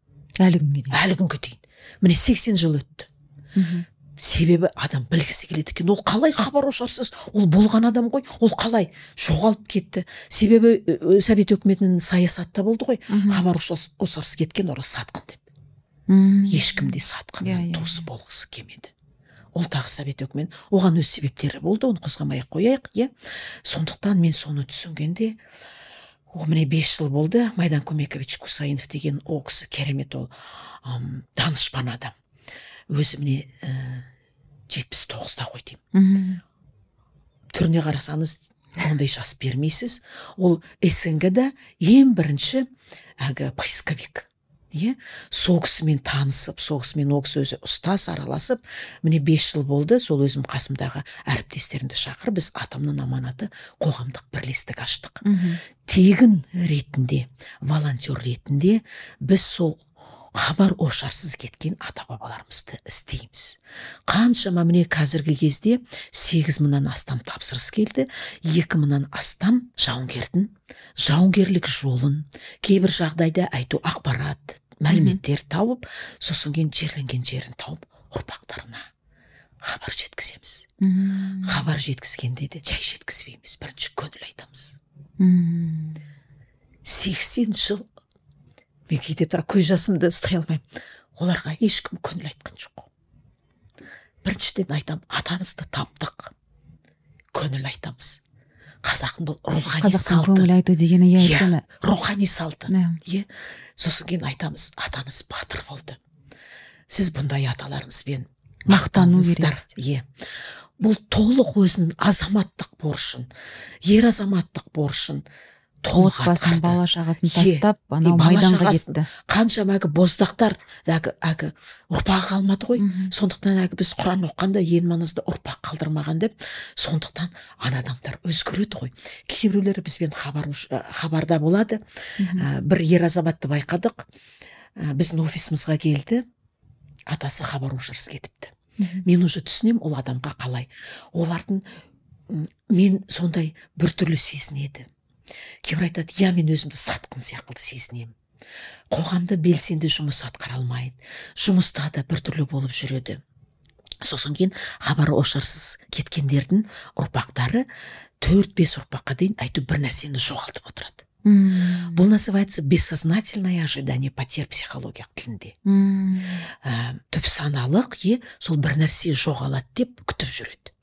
[SPEAKER 2] Әлі күнге дейін.
[SPEAKER 1] Әлі күнге дейін. Міне 80 жыл өтті.
[SPEAKER 2] Мгм.
[SPEAKER 1] Себебі адам білгісі келеді екен. Ол қалай хабар ошарсыз? Ол болған адам ғой. Ол қалай жоғалып кетті? Себебі совет өкіметінің саясатта болды ғой. Хабар ошарсыз кеткен ора сатқын деп.
[SPEAKER 2] Мм.
[SPEAKER 1] ешкім де
[SPEAKER 2] Иә,
[SPEAKER 1] сатқынның
[SPEAKER 2] иә,
[SPEAKER 1] туысы
[SPEAKER 2] иә.
[SPEAKER 1] болғысы келмеді. Ол тағы совет өкіметі оған өз себептері болды оны қозғамай ақ қояйық иә. Сондықтан мен соны түсінгенде о міне бес жыл болды. Майдан көмекович кусаинов деген ол кісі керемет ол данышпан адам. Өзі міне ә, жетпіс тоғызда ғой деймін түріне қарасаңыз ондай жас бермейсіз. Ол снг да ең бірінші әлгі поисковик иә? Сол кісімен танысып сол кісімен ол кісі өзі ұстаз араласып міне бес жыл болды сол өзім қасымдағы әріптестерімді шақырып біз атамның аманаты қоғамдық бірлестік аштық. Тегін ретінде волонтер ретінде біз сол хабар ошарсыз кеткен ата бабаларымызды іздейміз. Қаншама міне қазіргі кезде сегіз мыңнан астам тапсырыс келді екі мыңнан астам жауынгердің жауынгерлік жолын кейбір жағдайда айту ақпарат мәліметтер тауып сосын кейін жерленген жерін тауып ұрпақтарына хабар жеткіземіз. Хабар жеткізгенде де жай жеткізбейміз бірінші көңіл айтамыз.
[SPEAKER 2] Мхм.
[SPEAKER 1] Сексен жыл мен кейде бірақ көз жасымды ұстай алмаймын. Оларға ешкім көңіл айтқан жоқ. Біріншіден айтамын атаңызды таптық. Көңіл айтамыз. Қазақтың бұл рухани
[SPEAKER 2] қазақтың
[SPEAKER 1] салты.
[SPEAKER 2] көңіл айту дегені иә
[SPEAKER 1] Иә,
[SPEAKER 2] өйткені.
[SPEAKER 1] рухани салты.
[SPEAKER 2] Иә
[SPEAKER 1] сосын кейін айтамыз атаңыз батыр болды. Сіз бұндай аталарыңызбен
[SPEAKER 2] Мақтану
[SPEAKER 1] мақтаныңыздар. иә бұл толық өзінің азаматтық борышын ер азаматтық борышын толық атқарды
[SPEAKER 2] бала шағасын тастап анау майданға кетті.
[SPEAKER 1] қаншама әлгі боздақтар әлгі әлгі ұрпағы қалмады ғой. Сондықтан әлгі біз құран оқығанда ең маңызды ұрпақ қалдырмаған деп сондықтан ана адамдар өзгереді ғой. Кейбіреулері бізбен хабар хабарда болады. Ә, бір ер азаматты байқадық. Ә, біздің офисімізге келді. Атасы хабар кетіпті. Мен уже түсінемін ол адамға қалай. Олардың мен сондай біртүрлі сезінеді. Кейбір айтады иә мен өзімді сатқын сияқты сезінемін қоғамда белсенді жұмыс атқара алмайды жұмыста да біртүрлі болып жүреді. Сосын кейін хабар ошарсыз кеткендердің ұрпақтары төрт бес ұрпаққа дейін әйтеуір бір нәрсені жоғалтып отырады.
[SPEAKER 2] Мхм.
[SPEAKER 1] бұл называется бессознательное ожидание потерь психология тілінде.
[SPEAKER 2] Мхм.
[SPEAKER 1] ә, түп саналық е сол бір нәрсе жоғалады деп күтіп жүреді.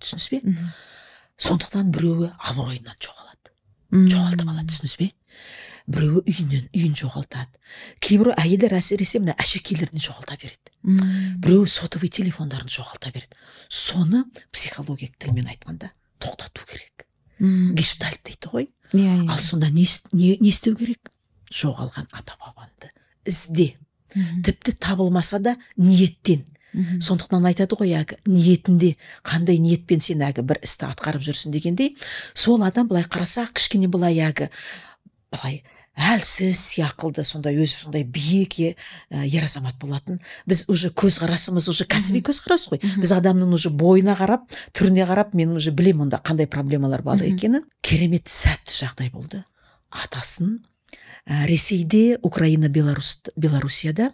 [SPEAKER 1] Түсінесіз бе? Сондықтан біреуі абыройынан жоғалады. Жоғалтып алады түсінесіз бе? Біреуі үйінен үйін жоғалтады. Кейбір әйелдер әсіресе мына әшекейлерін жоғалта береді. Біреуі сотовый телефондарын жоғалта береді. Соны психология тілмен айтқанда тоқтату керек.
[SPEAKER 2] Мхм.
[SPEAKER 1] гештальт дейді ғой.
[SPEAKER 2] Иә иә
[SPEAKER 1] ал сонда не, не, не істеу керек? Жоғалған ата бабаңды ізде тіпті табылмаса да ниеттен.
[SPEAKER 2] Мхм.
[SPEAKER 1] сондықтан айтады ғой әлгі ниетінде қандай ниетпен сен әлгі бір істі атқарып жүрсің дегендей сол адам былай қарасақ кішкене былай әлгі былай әлсіз сияқылды сондай өзі сондай биік е- ер азамат болатын. Біз уже көзқарасымыз уже кәсіби көзқарас қой. Біз адамның уже бойына қарап түріне қарап мен уже білемін онда қандай проблемалар бар екенін. Керемет сәтті жағдай болды. Атасын ә, ресейде украина беларусь белоруссияда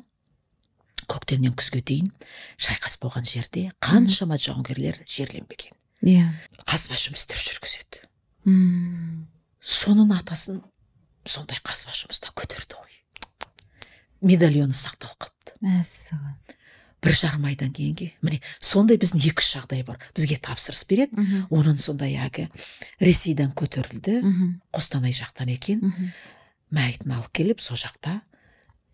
[SPEAKER 1] көктемнен күзге дейін шайқас болған жерде қаншама жауынгерлер жерленбеген.
[SPEAKER 2] Иә.
[SPEAKER 1] Қазба жұмыстар жүргізеді.
[SPEAKER 2] Мхм.
[SPEAKER 1] соның атасын сондай қазба жұмыста көтерді ғой. Медальоны сақталып қалыпты.
[SPEAKER 2] Мәссаған.
[SPEAKER 1] Бір жарым айдан кейінге міне сондай біздің екі үш жағдай бар. Бізге тапсырыс береді. Оның сондай әлгі ресейден көтерілді. Қостанай жақтан екен. Мәйітін алып келіп сол жақта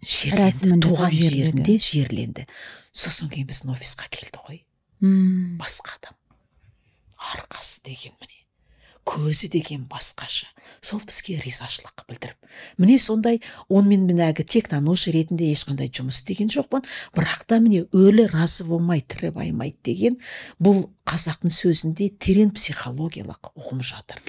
[SPEAKER 2] Рәсімін
[SPEAKER 1] жерленді туған жерінде жерленді. Сосын кейін біздің офисқа келді ғой.
[SPEAKER 2] Мхм.
[SPEAKER 1] басқа адам. Арқасы деген міне. Көзі деген басқаша. Сол бізге ризашылық білдіріп. Міне сондай онымен мен әлгі тек танушы ретінде ешқандай жұмыс істеген жоқпын бірақ та міне өлі разы болмай тірі баймайды деген бұл қазақтың сөзінде терең психологиялық ұғым жатыр.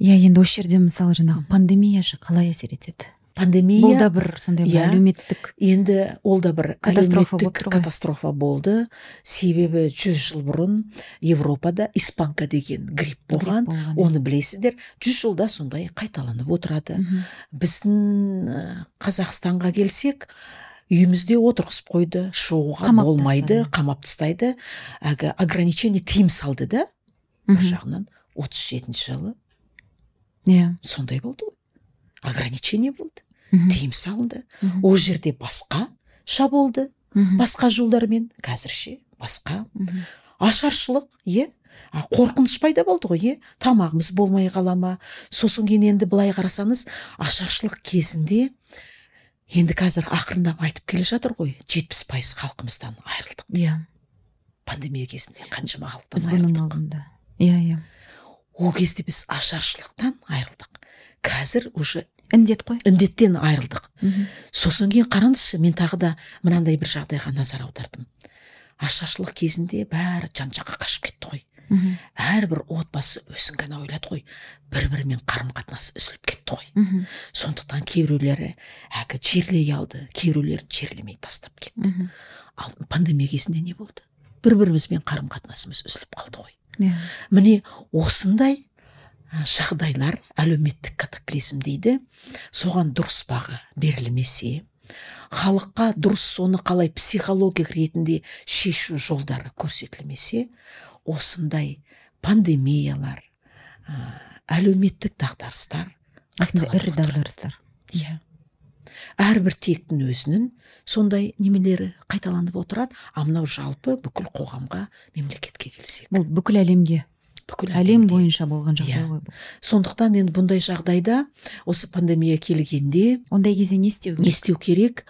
[SPEAKER 2] Иә енді осы жерде мысалы жаңағы пандемия қалай әсер етеді?
[SPEAKER 1] Пандемия.
[SPEAKER 2] Бұл да бір сондай бір
[SPEAKER 1] иә.
[SPEAKER 2] әлеуметтік
[SPEAKER 1] енді ол да бір
[SPEAKER 2] Катастрофа
[SPEAKER 1] катастрофа болды. Себебі жүз жыл бұрын европада испанка деген грипп болған.
[SPEAKER 2] болған, иә.
[SPEAKER 1] оны білесіздер жүз жылда сондай қайталанып отырады. Біздің қазақстанға келсек үйімізде отырғызып қойды. Шығуға
[SPEAKER 2] Қамап
[SPEAKER 1] болмайды
[SPEAKER 2] тастады.
[SPEAKER 1] қамап тастайды. Әлгі ограничение тыйым салды да. Бір жағынан отыз жетінші жылы.
[SPEAKER 2] Иә.
[SPEAKER 1] Сондай болды ғой. Ограничение болды. Тыйым салынды. Ол жерде басқа
[SPEAKER 2] Мхм.
[SPEAKER 1] басқа жолдармен қазірше басқа. Ашаршылық иә қорқыныш пайда болды ғой иә тамағымыз болмай қала ма? Сосын кейін енді былай қарасаңыз ашаршылық кезінде енді қазір ақырындап айтып келе жатыр ғой жетпіс пайыз халқымыздан айырылдық
[SPEAKER 2] иә.
[SPEAKER 1] Пандемия кезінде қаншама халықтан айырылдық
[SPEAKER 2] алдында. Иә иә.
[SPEAKER 1] Ол кезде біз ашаршылықтан айырылдық қазір уже
[SPEAKER 2] індет қой.
[SPEAKER 1] Індеттен айырылдық сосын кейін қараңызшы мен тағы да мынандай бір жағдайға назар аудардым. Ашаршылық кезінде бәрі жан жаққа қашып кетті ғой. Әрбір отбасы өзін ғана ойлады ғой. Бір бірімен қарым қатынасы үзіліп кетті ғой. Сондықтан кейбіреулері әлгі жерлей алды кейбіреулері жерлемей тастап кетті. Ал пандемия кезінде не болды? Бір бірімізбен қарым қатынасымыз үзіліп қалды ғой.
[SPEAKER 2] Иә.
[SPEAKER 1] Міне осындай жағдайлар әлеуметтік катаклизм дейді. Соған дұрыс баға берілмесе халыққа дұрыс соны қалай психологиялық ретінде шешу жолдары көрсетілмесе осындай пандемиялар әлеуметтік дағдарыстар
[SPEAKER 2] ірі дағдарыстар.
[SPEAKER 1] Иә. Әрбір тектің өзінің сондай немелері қайталанып отырады. А мынау жалпы бүкіл қоғамға мемлекетке келсек.
[SPEAKER 2] Бұл бүкіл әлемге
[SPEAKER 1] бүкіл
[SPEAKER 2] әлем бойынша болған жағдай
[SPEAKER 1] Иә.
[SPEAKER 2] ғой бұл.
[SPEAKER 1] Сондықтан енді бұндай жағдайда осы пандемия келгенде
[SPEAKER 2] ондай кезде не істеу
[SPEAKER 1] не
[SPEAKER 2] керек
[SPEAKER 1] істеу керек?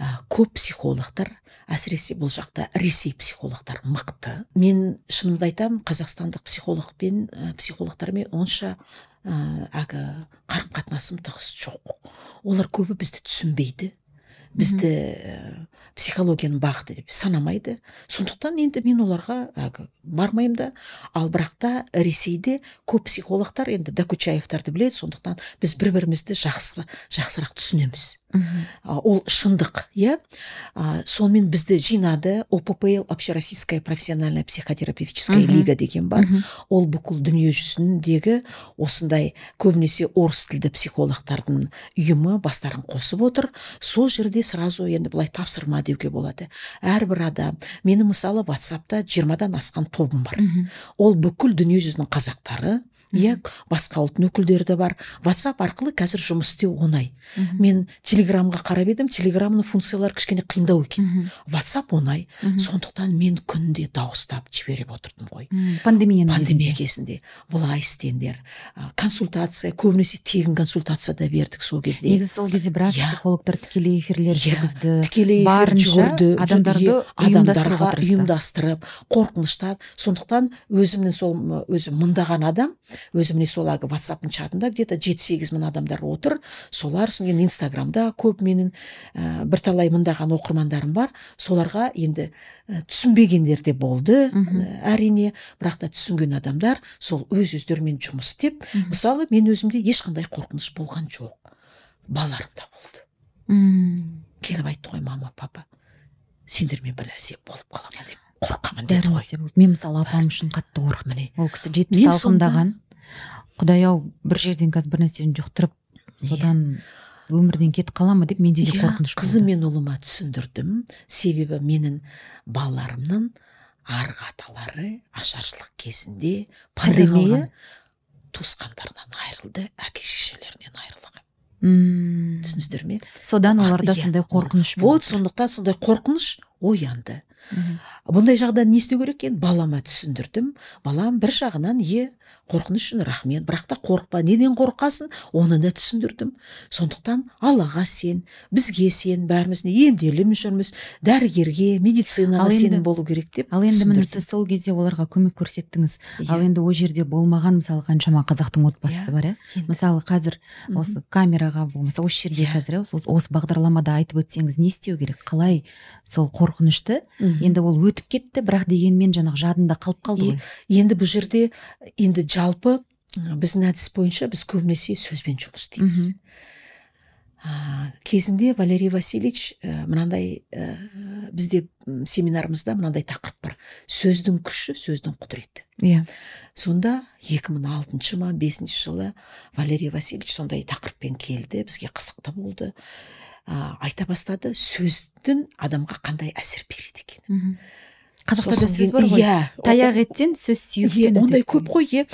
[SPEAKER 1] Ә, көп психологтар әсіресе бұл жақта ресей психологтар мықты. Мен шынымды айтамын қазақстандық психолог пен ә, психологтармен онша ә, әлгі қарым қатынасым тығыз жоқ. Олар көбі бізді түсінбейді. Бізді ә, психологияның бағыты деп санамайды. Сондықтан енді мен оларға әлгі бармаймын да. Ал бірақ та ресейде көп психологтар енді докучаевтарды біледі сондықтан біз бір бірімізді жақсы жақсырақ түсінеміз. Ол шындық иә? Сонымен бізді жинады оппл общероссийская профессиональная психотерапевтическая лига деген бар. Ол бүкіл дүние жүзіндегі осындай көбінесе орыс тілді психологтардың ұйымы бастарын қосып отыр. Сол жерде сразу енді былай тапсырма деуге болады. Әрбір адам менің мысалы ватсапта жиырмадан асқан тобым бар. Ол бүкіл дүние жүзінің қазақтары иә басқа ұлттың өкілдері де бар. Ватсап арқылы қазір жұмыс істеу оңай. Мен телеграмға қарап едім телеграмның функциялары кішкене қиындау екен. Ватсап оңай. Сондықтан мен күнде дауыстап жіберіп отырдым ғой.
[SPEAKER 2] Мхм. пандемияның
[SPEAKER 1] пандемия
[SPEAKER 2] кезінде.
[SPEAKER 1] былай істеңдер консультация көбінесе тегін консультация да бердік сол кезде.
[SPEAKER 2] Негізі сол кезде біраз
[SPEAKER 1] Иә.
[SPEAKER 2] психологтар тікелей эфирлер
[SPEAKER 1] Иә,
[SPEAKER 2] жүргізді.
[SPEAKER 1] Тікелей эфир
[SPEAKER 2] барынша
[SPEAKER 1] жүгірді
[SPEAKER 2] адамдарды
[SPEAKER 1] адамдарға ұйымдастырып қорқыныштан сондықтан өзімнің сол өзі мыңдаған адам өзі міне сол әлгі ватсаптың чатында где то жеті сегіз мың адамдар отыр. Солар содан кейін инстаграмда көп менің ә, бірталай мыңдаған оқырмандарым бар. Соларға енді ә, түсінбегендер де болды ә, әрине. Бірақ та түсінген адамдар сол өз өздерімен жұмыс істеп мысалы мен өзімде ешқандай қорқыныш болған жоқ. Балаларымда болды.
[SPEAKER 2] Мм.
[SPEAKER 1] келіп айтты ғой мама папа сендермен бір нәрсе болып қала ма деп қорқамын деді ғой.
[SPEAKER 2] мен мысалы апам үшін қатты қорықтым.
[SPEAKER 1] Міне.
[SPEAKER 2] Ол кісі жетпіс
[SPEAKER 1] Мен
[SPEAKER 2] талқындаған құдай ау бір жерден қазір бір нәрсені жұқтырып содан өмірден кетіп қала ма деп менде де
[SPEAKER 1] Иә,
[SPEAKER 2] қорқыныш
[SPEAKER 1] қызым мен ұлыма түсіндірдім. Себебі менің балаларымның арғы аталары ашаршылық кезінде пандемия туысқандарынан айырылды әке шешелерінен айырылған.
[SPEAKER 2] Мм.
[SPEAKER 1] түсіндіңіздер ме?
[SPEAKER 2] Содан оларда
[SPEAKER 1] иә,
[SPEAKER 2] сондай қорқыныш
[SPEAKER 1] вот
[SPEAKER 2] болды
[SPEAKER 1] сондықтан сондай қорқыныш оянды. Бұндай жағдайда не істеу керек екен? Балама түсіндірдім. Балам бір жағынан е қорқыныш үшін рахмет. Бірақ та қорықпа. Неден қорқасың оны да түсіндірдім. Сондықтан аллаға сен бізге сен бәріміз емделіп жүрміз дәрігерге медицинаға
[SPEAKER 2] Ал
[SPEAKER 1] сенім болу керек деп
[SPEAKER 2] ал енді міне сіз сол кезде оларға көмек көрсеттіңіз. Ал
[SPEAKER 1] Иә,
[SPEAKER 2] енді ол жерде болмаған мысалы қаншама қазақтың отбасысы
[SPEAKER 1] Иә.
[SPEAKER 2] бар иә? мысалы қазір
[SPEAKER 1] Мгм.
[SPEAKER 2] осы камераға болмаса осы жерде
[SPEAKER 1] Иә.
[SPEAKER 2] қазір осы- осы бағдарламада айтып өтсеңіз не істеу керек? Қалай сол қорқынышты?
[SPEAKER 1] Мгм.
[SPEAKER 2] енді ол өтіп кетті бірақ дегенмен жаңағы жадында қалып қалды ғой.
[SPEAKER 1] енді бұл жерде енді жалпы біздің әдіс бойынша біз көбінесе сөзбен жұмыс істейміз. А, кезінде валерий васильевич ә, мынандай ә, бізде семинарымызда мынандай тақырып бар. Сөздің күші сөздің құдіреті.
[SPEAKER 2] Иә.
[SPEAKER 1] Сонда 2006 ма бесінші жылы валерий васильевич сондай тақырыппен келді бізге қызықты болды. Ә, айта бастады сөздің адамға қандай әсер береді екен
[SPEAKER 2] Мгм. қазақта да
[SPEAKER 1] Сосын
[SPEAKER 2] сөз бар ғой.
[SPEAKER 1] иә
[SPEAKER 2] таяқ еттен сөз сүйектен
[SPEAKER 1] ондай көп қой е.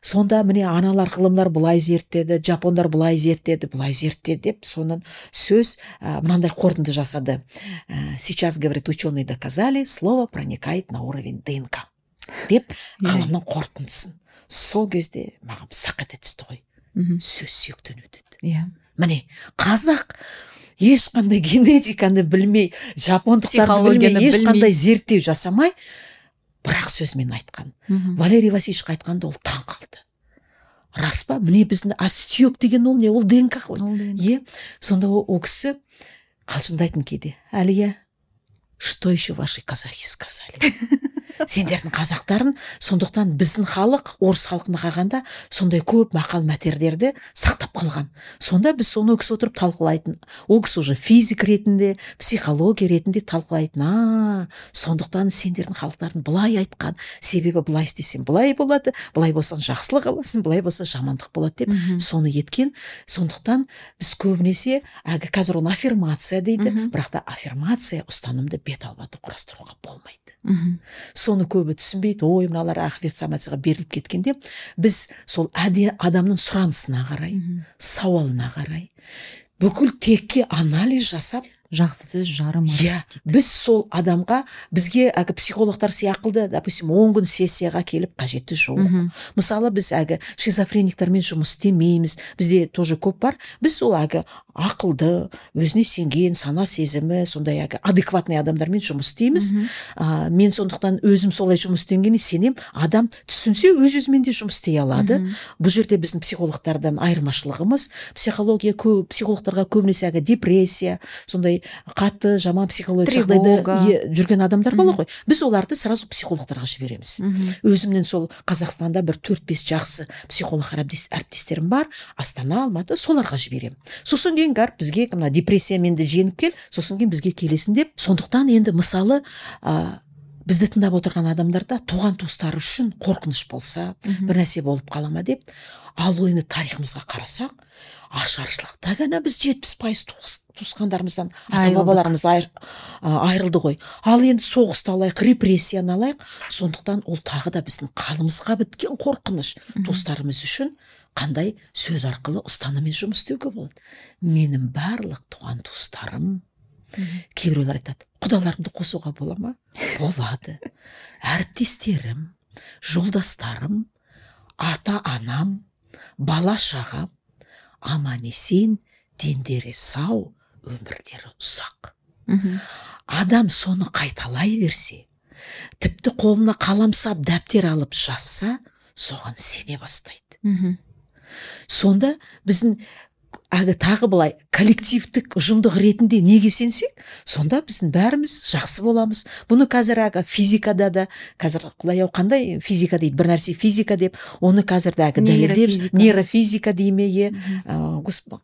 [SPEAKER 1] Сонда міне аналар ғылымдар былай зерттеді жапондар былай зерттеді былай зерттеді деп соның сөз ә, мынандай қорытынды жасады. Ә, сейчас говорит ученые доказали слово проникает на уровень днк. Деп
[SPEAKER 2] Иә.
[SPEAKER 1] ғылымның қорытындысын. Сол кезде маған сақ ете түсті ғой сөз сүйектен өтеді.
[SPEAKER 2] Иә.
[SPEAKER 1] Міне қазақ ешқандай генетиканы білмей жапондықтарды білмей ешқандай зерттеу жасамай бірақ сөзмен айтқан. Валерий васильевичқа айтқанда ол таң қалды. Рас па? Міне біздің сүйек деген ол не? Ол днк ғой. Иә сонда ол, ол кісі қалжыңдайтын кейде. Әлия что еще ваши казахи сказали? сендердің қазақтарың сондықтан біздің халық орыс халқына қарағанда сондай көп мақал мәтелдерді сақтап қалған. Сонда біз соны ол кісі отырып талқылайтын ол кісі уже физик ретінде психология ретінде талқылайтын. А сондықтан сендердің халықтарың былай айтқан себебі былай істесең былай болады былай болсаң жақсылық аласың былай болса жамандық болады деп соны еткен. Сондықтан біз көбінесе әлгі қазір оны аффирмация дейді бірақ та аффирмация ұстанымды бет албады құрастыруға болмайды.
[SPEAKER 2] Мхм.
[SPEAKER 1] соны көбі түсінбейді ой мыналар аффирмацияға беріліп кеткенде біз сол әде адамның сұранысына қарай сауалына қарай бүкіл текке анализ жасап
[SPEAKER 2] жақсы сөз жарым
[SPEAKER 1] иә біз сол адамға бізге әлгі психологтар сияқылды. Допустим он күн сессияға келіп қажеті жоқ.
[SPEAKER 2] Мхм.
[SPEAKER 1] мысалы біз әлгі шизофрениктермен жұмыс істемейміз. Бізде тоже көп бар. Біз сол әлгі ақылды өзіне сенген сана сезімі сондай әлгі адекватный адамдармен жұмыс істейміз. А, мен сондықтан өзім солай жұмыс істегенге сенем. Адам түсінсе өз өзімен де жұмыс істей алады. Бұл жерде біздің психологтардан айырмашылығымыз. Психология көп психологтарға көбінесе әлгі депрессия сондай қатты жаман психологиялық жағдайда жүрген адамдар бала
[SPEAKER 2] Мхм.
[SPEAKER 1] ғой. Біз оларды сразу психологтарға жібереміз. Өзімнен сол қазақстанда бір төрт бес жақсы психолог әріптес- әріптестерім бар. Астана алматы соларға жіберемін сосын кейін барып бізге мына депрессиямен де жеңіп кел сосын кейін бізге келесің деп. Сондықтан енді мысалы ә, бізді тыңдап отырған адамдарда туған туыстары үшін қорқыныш болса бір нәрсе болып қала ма деп. Ал енді тарихымызға қарасақ ашаршылықта ғана біз жетпіс пайыз туысқандарымыздан ата бабаларымыз айр- а, айырылды ғой. Ал енді соғысты алайық репрессияны алайық. Сондықтан ол тағы да біздің қанымызға біткен қорқыныш. Туыстарымыз үшін қандай сөз арқылы ұстаныммен жұмыс істеуге болады. Менің барлық туған туыстарым кейбіреулер айтады құдаларымды қосуға бола ма? Болады әріптестерім жолдастарым ата анам бала шағам аман есен дендері сау өмірлері ұзақ адам соны қайталай берсе тіпті қолына қаламсап дәптер алып жазса соған сене бастайды.
[SPEAKER 2] Мхм.
[SPEAKER 1] сонда біздің әлгі тағы былай коллективтік ұжымдық ретінде неге сенсек сонда біздің бәріміз жақсы боламыз. Бұны қазір әлгі физикада да қазір құдай ау қандай физика дейді бір нәрсе физика деп оны қазір әлгі дәлелдеп
[SPEAKER 2] Нейрофизика.
[SPEAKER 1] дей ме е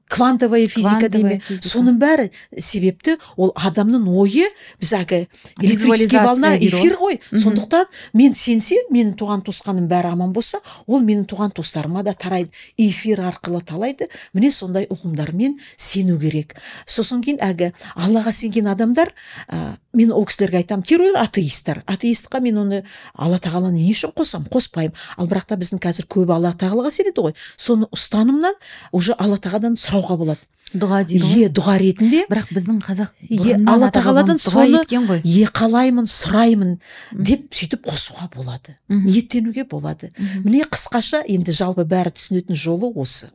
[SPEAKER 1] квантовая физика дей ме. Соның бәрі себепті ол адамның ойы біз әлгі электрический волна эфир ғой. сондықтан мен сенсем менің туған туысқаным бәрі аман болса ол менің туған туыстарыма да тарайды эфир арқылы талайды. Міне сондай ұғымдармен сену керек. Сосын кейін әлгі аллаға сенген адамдар ә, мен ол кісілерге айтамын кейбіреулер атеисттер атеистқа мен оны алла тағаланы не үшін қосамын қоспаймын. Ал бірақ та біздің қазір көбі алла тағалаға сенеді ғой. Соны ұстанымнан уже алла тағаладан сұрауға болады.
[SPEAKER 2] Дұға дейді ғой.
[SPEAKER 1] Е дұға ретінде
[SPEAKER 2] бірақ біздің қазақ
[SPEAKER 1] Е, алла тағаладан соны-
[SPEAKER 2] ғой.
[SPEAKER 1] Е қалаймын сұраймын деп сөйтіп қосуға болады. Ниеттенуге болады. Міне қысқаша енді жалпы бәрі түсінетін жолы осы.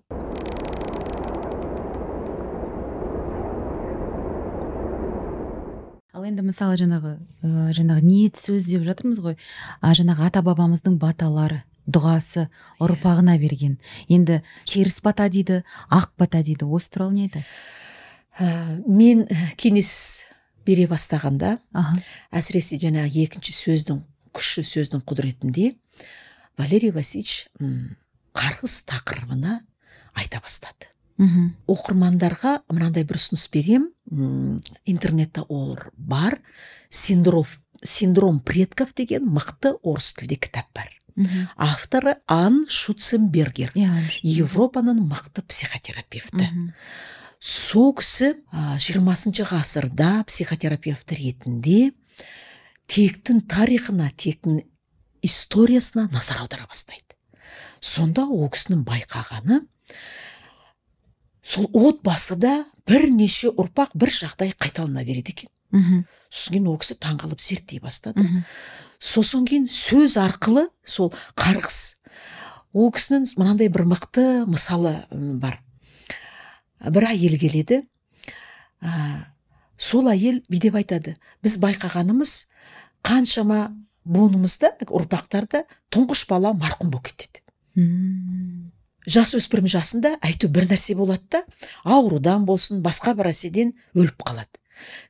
[SPEAKER 2] Енді мысалы жаңағы ә, жаңағы ниет сөз деп жатырмыз ғой. А жаңағы ата бабамыздың баталары дұғасы ұрпағына берген. Енді теріс бата дейді ақ бата дейді. Осы туралы не айтасыз?
[SPEAKER 1] Ә, мен кеңес бере бастағанда
[SPEAKER 2] аха.
[SPEAKER 1] әсіресе жаңағы екінші сөздің күші сөздің құдіретінде валерий васильевич қарғыс тақырыбына айта бастады.
[SPEAKER 2] Мхм.
[SPEAKER 1] оқырмандарға мынандай бір ұсыныс берем. Интернетте ол бар. Синдром синдром предков деген мықты орыс тілде кітап бар. Авторы ан шуценбергер
[SPEAKER 2] иә
[SPEAKER 1] европаның мықты психотерапевті. Сол кісі жиырмасыншы ғасырда психотерапевт ретінде тектің тарихына тектің историясына назар аудара бастайды. Сонда ол кісінің байқағаны сол отбасыда бірнеше ұрпақ бір жағдай қайталана береді екен.
[SPEAKER 2] Мхм.
[SPEAKER 1] Сосын кейін ол кісі таңғалып зерттей бастады. Сосын кейін сөз арқылы сол қарғыс ол кісінің мынандай бір мықты мысалы бар. Бір әйел келеді ә, сол әйел бүйтіп айтады? Біз байқағанымыз қаншама буынымызда ұрпақтарда тұңғыш бала марқұм болып кетеді.
[SPEAKER 2] Мм.
[SPEAKER 1] Жасөспірім жасында әйтеуір бір нәрсе болады да аурудан болсын басқа бір нәрседен өліп қалады.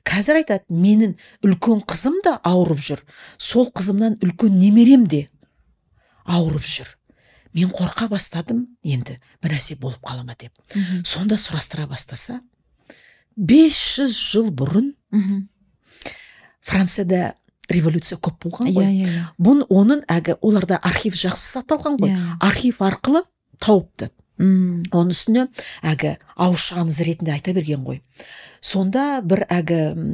[SPEAKER 1] Қазір айтады менің үлкен қызым да ауырып жүр сол қызымнан үлкен немерем де ауырып жүр. Мен қорқа бастадым енді бір нәрсе болып қала ма деп.
[SPEAKER 2] Мхм.
[SPEAKER 1] Сонда сұрастыра бастаса 500 жыл бұрын
[SPEAKER 2] мхм.
[SPEAKER 1] Францияда революция көп болған
[SPEAKER 2] иә
[SPEAKER 1] ғой.
[SPEAKER 2] Иә иә
[SPEAKER 1] бұн оның әгі оларда архив жақсы сақталған ғой.
[SPEAKER 2] Иә.
[SPEAKER 1] архив арқылы тауыпты.
[SPEAKER 2] Мм.
[SPEAKER 1] оның үстіне әгі ауызша аңыз ретінде айта берген ғой. Сонда бір әгі м,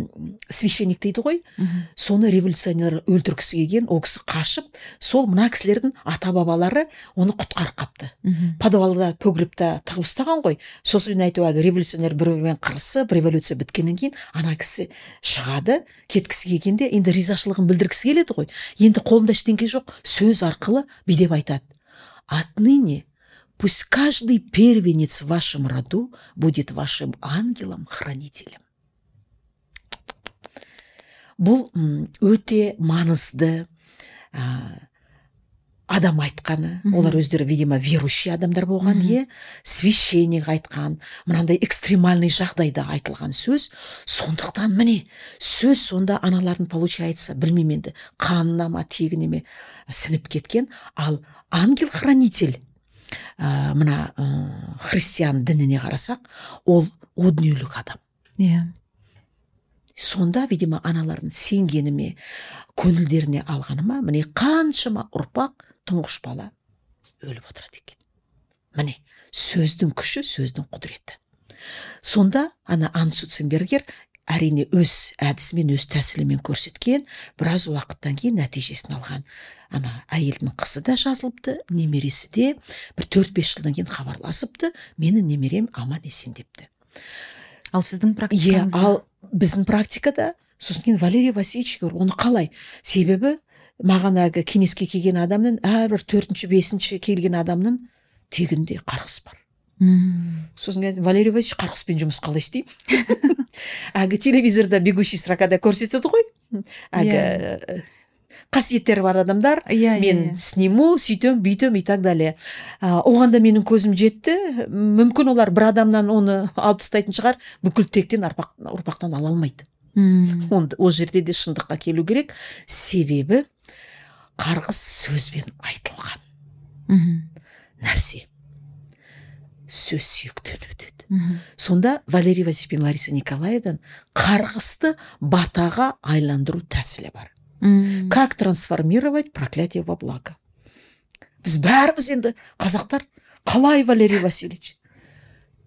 [SPEAKER 1] священник дейді ғой.
[SPEAKER 2] Мгм.
[SPEAKER 1] соны революционер өлтіргісі келген ол кісі қашып сол мына кісілердің ата бабалары оны құтқарып қапты.
[SPEAKER 2] Мгм.
[SPEAKER 1] подвалда погребта тығып ұстаған ғой. Сосын әйтеуір әлгі революционер бір бірімен қырысып революция біткеннен кейін ана кісі шығады кеткісі келгенде енді ризашылығын білдіргісі келеді ғой. Енді қолында ештеңке жоқ сөз арқылы бүйтіп айтады. Отныне пусть каждый первенец в вашем роду будет вашим ангелом хранителем бұл өте маңызды адам айтқаны. Олар өздері видимо верующий адамдар болған е священник айтқан мынандай экстремальный жағдайда айтылған сөз. Сондықтан міне сөз сонда аналардың получается білмеймін енді қанына ма тегіне ме сіңіп кеткен. Ал ангел хранитель ә, мына ә, христиан дініне қарасақ ол о дүниелік адам.
[SPEAKER 2] Иә.
[SPEAKER 1] Сонда видимо аналардың сенгеніме көңілдеріне алғаныма міне қаншама ұрпақ тұңғыш бала өліп отырады екен. Міне сөздің күші сөздің құдіреті. Сонда ана анс Цутценбергер әрине өз әдісімен өз тәсілімен көрсеткен біраз уақыттан кейін нәтижесін алған. Ана әйелдің қызы да жазылыпты немересі де бір төрт бес жылдан кейін хабарласыпты менің немерем аман есен депті.
[SPEAKER 2] Ал сіздің
[SPEAKER 1] иә
[SPEAKER 2] практикаңызда
[SPEAKER 1] ал біздің практикада сосын кейін валерий васильевич оны қалай? Себебі маған әлгі кеңеске келген адамның әрбір төртінші бесінші келген адамның тегінде қарғыс бар. Сосын кейін валерий васильевич қарғыспен жұмыс қалай істеймін әлгі телевизорда бегущий строкада көрсетеді ғой. Әлгі қасиеттері бар адамдар.
[SPEAKER 2] Иә иә,
[SPEAKER 1] мен
[SPEAKER 2] иә.
[SPEAKER 1] сниму сөйтем бүйтем и так далее. А, оған да менің көзім жетті. Мүмкін олар бір адамнан оны алып тастайтын шығар. Бүкіл тектен ұрпақ, ұрпақтан ала алмайды.
[SPEAKER 2] Мм.
[SPEAKER 1] Ол жерде де шындыққа келу керек. Себебі қарғыс сөзбен айтылған
[SPEAKER 2] Мгм.
[SPEAKER 1] нәрсе. Сөз өтеді
[SPEAKER 2] Мгм.
[SPEAKER 1] сонда валерий васильевич пен лариса николаевнадан қарғысты батаға айландыру тәсілі бар. Как трансформировать проклятие во благо? Біз бәріміз енді қазақтар қалай валерий васильевич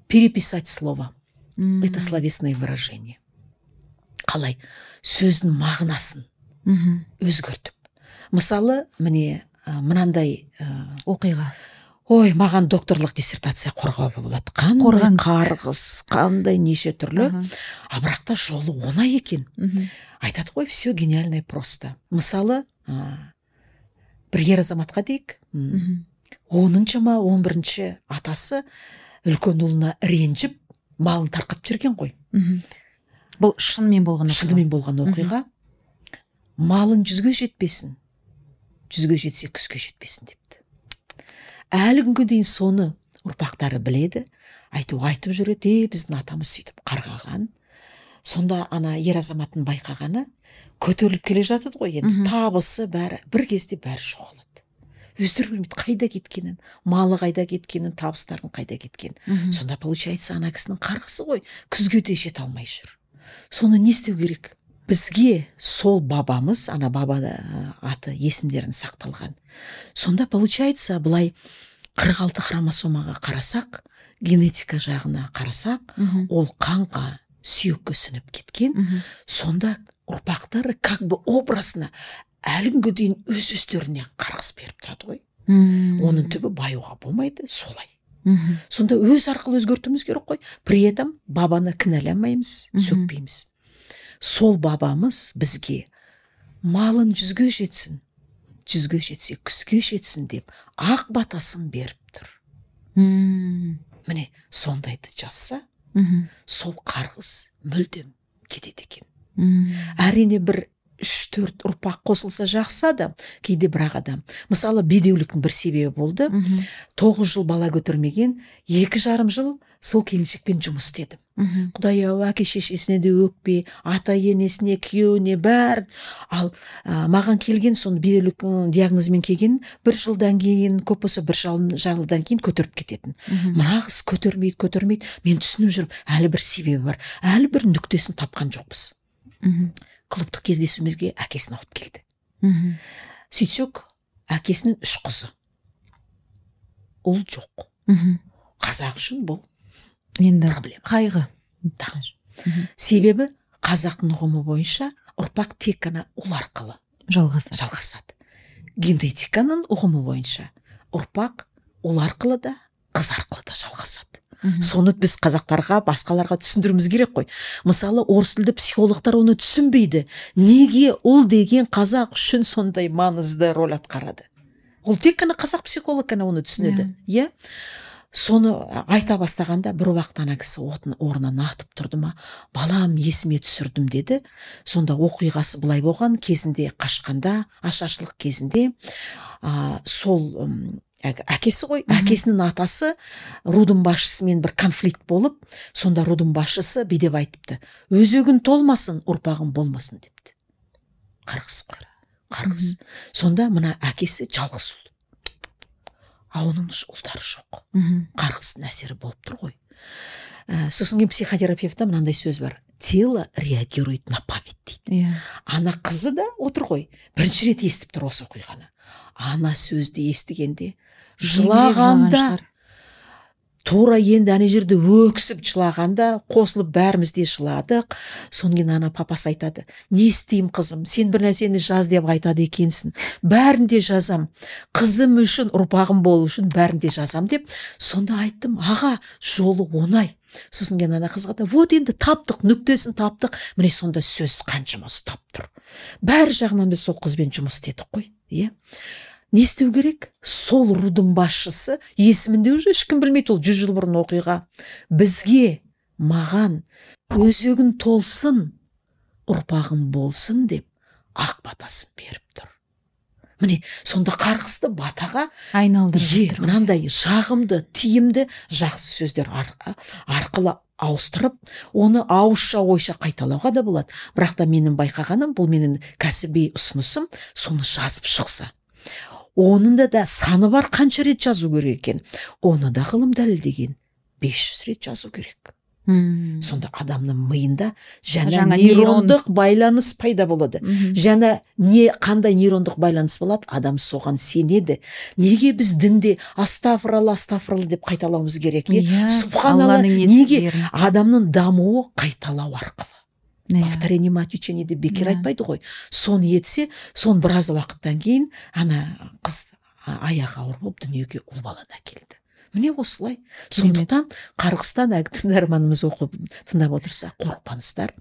[SPEAKER 1] переписать слово?
[SPEAKER 2] Мм.
[SPEAKER 1] это словесное выражение. Қалай? Сөздің мағынасын өзгертіп. Мысалы міне ә, мынандай ә,
[SPEAKER 2] оқиға.
[SPEAKER 1] Ой маған докторлық диссертация қорғауға болады қандай қарғыс қандай неше түрлі. А бірақ та жолы оңай екен. Айтады ғой все гениальное просто мысалы ә, бір ер азаматқа дейік. Оныншы ма он бірінші атасы үлкен ұлына ренжіп малын тарқатып жіберген ғой.
[SPEAKER 2] Бұл шынымен болған оқиға.
[SPEAKER 1] шынымен болған оқиға. Малын жүзге жетпесін. Жүзге жетсе күзге жетпесін депті әлі күнге дейін соны ұрпақтары біледі. Айту айтып жүреді е біздің атамыз сөйтіп қарғаған сонда ана ер азаматтың байқағаны көтеріліп келе жатады ғой енді. Табысы бәрі бір кезде бәрі жоғалады өздері білмейді қайда кеткенін малы қайда кеткенін табыстарының қайда кеткенін. Сонда получается ана кісінің қарғысы ғой күзге де жете алмай жүр. Соны не істеу керек? Бізге сол бабамыз ана баба ә, аты есімдерін сақталған. Сонда получается былай 46 хромосомаға қарасақ генетика жағына қарасақ
[SPEAKER 2] Мгм.
[SPEAKER 1] ол қанға сүйекке сіңіп кеткен.
[SPEAKER 2] Мгм.
[SPEAKER 1] сонда ұрпақтары как бы образына әлі күнге дейін өз өздеріне қарғыс беріп тұрады ғой. Оның түбі баюға болмайды солай.
[SPEAKER 2] Мгм.
[SPEAKER 1] сонда өз арқылы өзгертуіміз керек қой. При этом бабаны кінәламаймыз сөкпейміз. Сол бабамыз бізге малын жүзге жетсін жүзге жетсе күзге жетсін деп ақ батасын беріп тұр.
[SPEAKER 2] Мм.
[SPEAKER 1] Міне сондайды жазса
[SPEAKER 2] мхм.
[SPEAKER 1] сол қарғыс мүлдем кетеді екен. Әрине бір үш төрт ұрпақ қосылса жақсы адам кейде бірақ адам. Мысалы бедеуліктің бір себебі болды. Тоғыз жыл бала көтермеген екі жарым жыл сол келіншекпен жұмыс істедім. Құдай ау әке шешесіне де өкпе ата енесіне күйеуіне бәрін. Ал ә, маған келген соны бедеулік ы, диагнозымен келген бір жылдан кейін көп болса бір жыл- жылдан кейін көтеріп кететін. Мына қыз көтермейді көтермейді. Мен түсініп жүрмін әлі бір себебі бар әлі бір нүктесін тапқан жоқпыз.
[SPEAKER 2] Мхм.
[SPEAKER 1] Клубтық кездесуімізге әкесін алып келді.
[SPEAKER 2] Мхм.
[SPEAKER 1] Сөйтсек әкесінің үш қызы. Ұл жоқ.
[SPEAKER 2] Мхм.
[SPEAKER 1] Қазақ үшін бұл
[SPEAKER 2] енді
[SPEAKER 1] проблема.
[SPEAKER 2] қайғы.
[SPEAKER 1] Да. Себебі қазақтың ұғымы бойынша ұрпақ тек қана ұл арқылы
[SPEAKER 2] жалғасы
[SPEAKER 1] жалғасады. Генетиканың ұғымы бойынша ұрпақ ұл арқылы да қыз арқылы да жалғасады. Соны біз қазақтарға басқаларға түсіндіруіміз керек қой. Мысалы орыс тілді психологтар оны түсінбейді. Неге ұл деген қазақ үшін сондай маңызды роль атқарады? Ол тек қана қазақ психолог қана оны түсінеді иә? Соны айта бастағанда бір уақыт ана кісі отын орнынан атып тұрды ма? Балам есіме түсірдім деді. Сонда оқиғасы былай болған. Кезінде қашқанда ашаршылық кезінде а, сол әкесі ғой әкесінің атасы рудың басшысымен бір конфликт болып сонда рудың басшысы бүйтіп айтыпты. Өзегін толмасын ұрпағың болмасын депті. Қарғыс қой. Қарғыс. Сонда мына әкесі жалғыз ұл а оның ұлдары жоқ.
[SPEAKER 2] Мхм.
[SPEAKER 1] Қарғыстың әсері болып тұр ғой. Ә, сосын кейін психотерапевтта мынандай сөз бар. Тело реагирует на память дейді.
[SPEAKER 2] Иә.
[SPEAKER 1] Ана қызы да отыр ғой. Бірінші рет естіп тұр осы оқиғаны. Ана сөзді естігенде жылағанда. Тура енді ана жерде өксіп жылағанда қосылып бәріміз де жыладық. Содан кейін ана папасы айтады не істеймін қызым сен бір нәрсені жаз деп айтады екенсің. Бәрін де жазам. Қызым үшін ұрпағым болу үшін бәрін де жазам деп. Сонда айттым аға жолы оңай сосын кейін ана қызға да вот енді таптық нүктесін таптық міне сонда сөз қаншама ұстап тұр. Бәрі жағынан біз сол қызбен жұмыс істедік қой иә. Не істеу керек? Сол рудың басшысы есімінде уже ешкім білмейді ол жүз жыл бұрын оқиға. Бізге маған өзегін толсын ұрпағым болсын деп ақ батасын беріп тұр. Міне сонда қарғысты батаға
[SPEAKER 2] айналдырып
[SPEAKER 1] мынандай жағымды тиімді жақсы сөздер ар- арқылы ауыстырып оны ауызша ойша қайталауға да болады. Бірақ та менің байқағаным бұл менің кәсіби ұсынысым соны жазып шықса. Оның да, да саны бар қанша рет жазу керек екен оны да ғылым дәлелдеген 500 рет жазу керек
[SPEAKER 2] Мм.
[SPEAKER 1] сонда адамның миында жаңа,
[SPEAKER 2] Жаңа
[SPEAKER 1] нейрондық байланыс пайда болады жаңа не қандай нейрондық байланыс болады адам соған сенеді неге біз дінде астафыралла астафыралла деп қайталауымыз керек иә субханалла неге адамның дамуы қайталау арқылы
[SPEAKER 2] Иә.
[SPEAKER 1] повторение мать учение деп бекер
[SPEAKER 2] Иә.
[SPEAKER 1] айтпайды ғой. Соны етсе соны біраз уақыттан кейін ана қыз аяғы ауыр болып дүниеге ұл баланы әкелді міне осылай. Сондықтан қарғыстан әлгі тыңдарманымыз оқып тыңдап отырса қорықпаңыздар.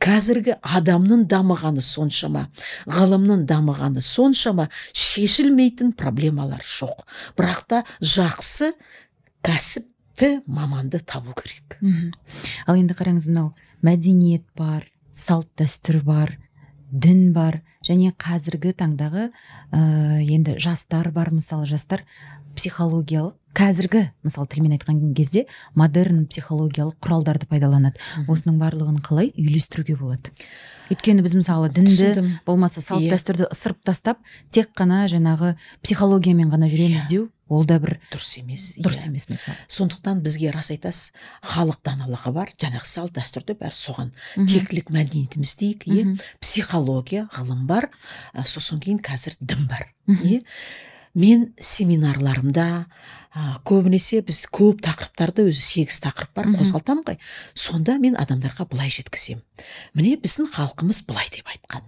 [SPEAKER 1] Қазіргі адамның дамығаны соншама ғылымның дамығаны соншама шешілмейтін проблемалар жоқ. Бірақ та жақсы кәсіпті маманды табу керек.
[SPEAKER 2] Ал енді қараңыз мынау мәдениет бар салт дәстүр бар дін бар және қазіргі таңдағы ә, енді жастар бар. Мысалы жастар психологиялық қазіргі мысалы тілмен айтқан кезде модерн психологиялық құралдарды пайдаланады осының барлығын қалай үйлестіруге болады өйткені біз мысалы дінді
[SPEAKER 1] түсіндім
[SPEAKER 2] болмаса салт
[SPEAKER 1] Иә.
[SPEAKER 2] дәстүрді ысырып тастап тек қана жаңағы психологиямен ғана жүреміз
[SPEAKER 1] Иә.
[SPEAKER 2] деу ол да бір
[SPEAKER 1] дұрыс емес
[SPEAKER 2] дұрыс
[SPEAKER 1] иә.
[SPEAKER 2] емес мысалы
[SPEAKER 1] сондықтан бізге рас айтасыз халық даналығы бар жаңағы салт дәстүрді бәрі соған
[SPEAKER 2] Мгм.
[SPEAKER 1] тектілік мәдениетіміз дейік иә
[SPEAKER 2] Мгм.
[SPEAKER 1] психология ғылым бар ә, сосын кейін қазір дін бар иә мен семинарларымда ә, көбінесе біз көп тақырыптарды өзі сегіз тақырып бар қозғалтамын ғой. Сонда мен адамдарға былай жеткіземін міне біздің халқымыз былай деп айтқан.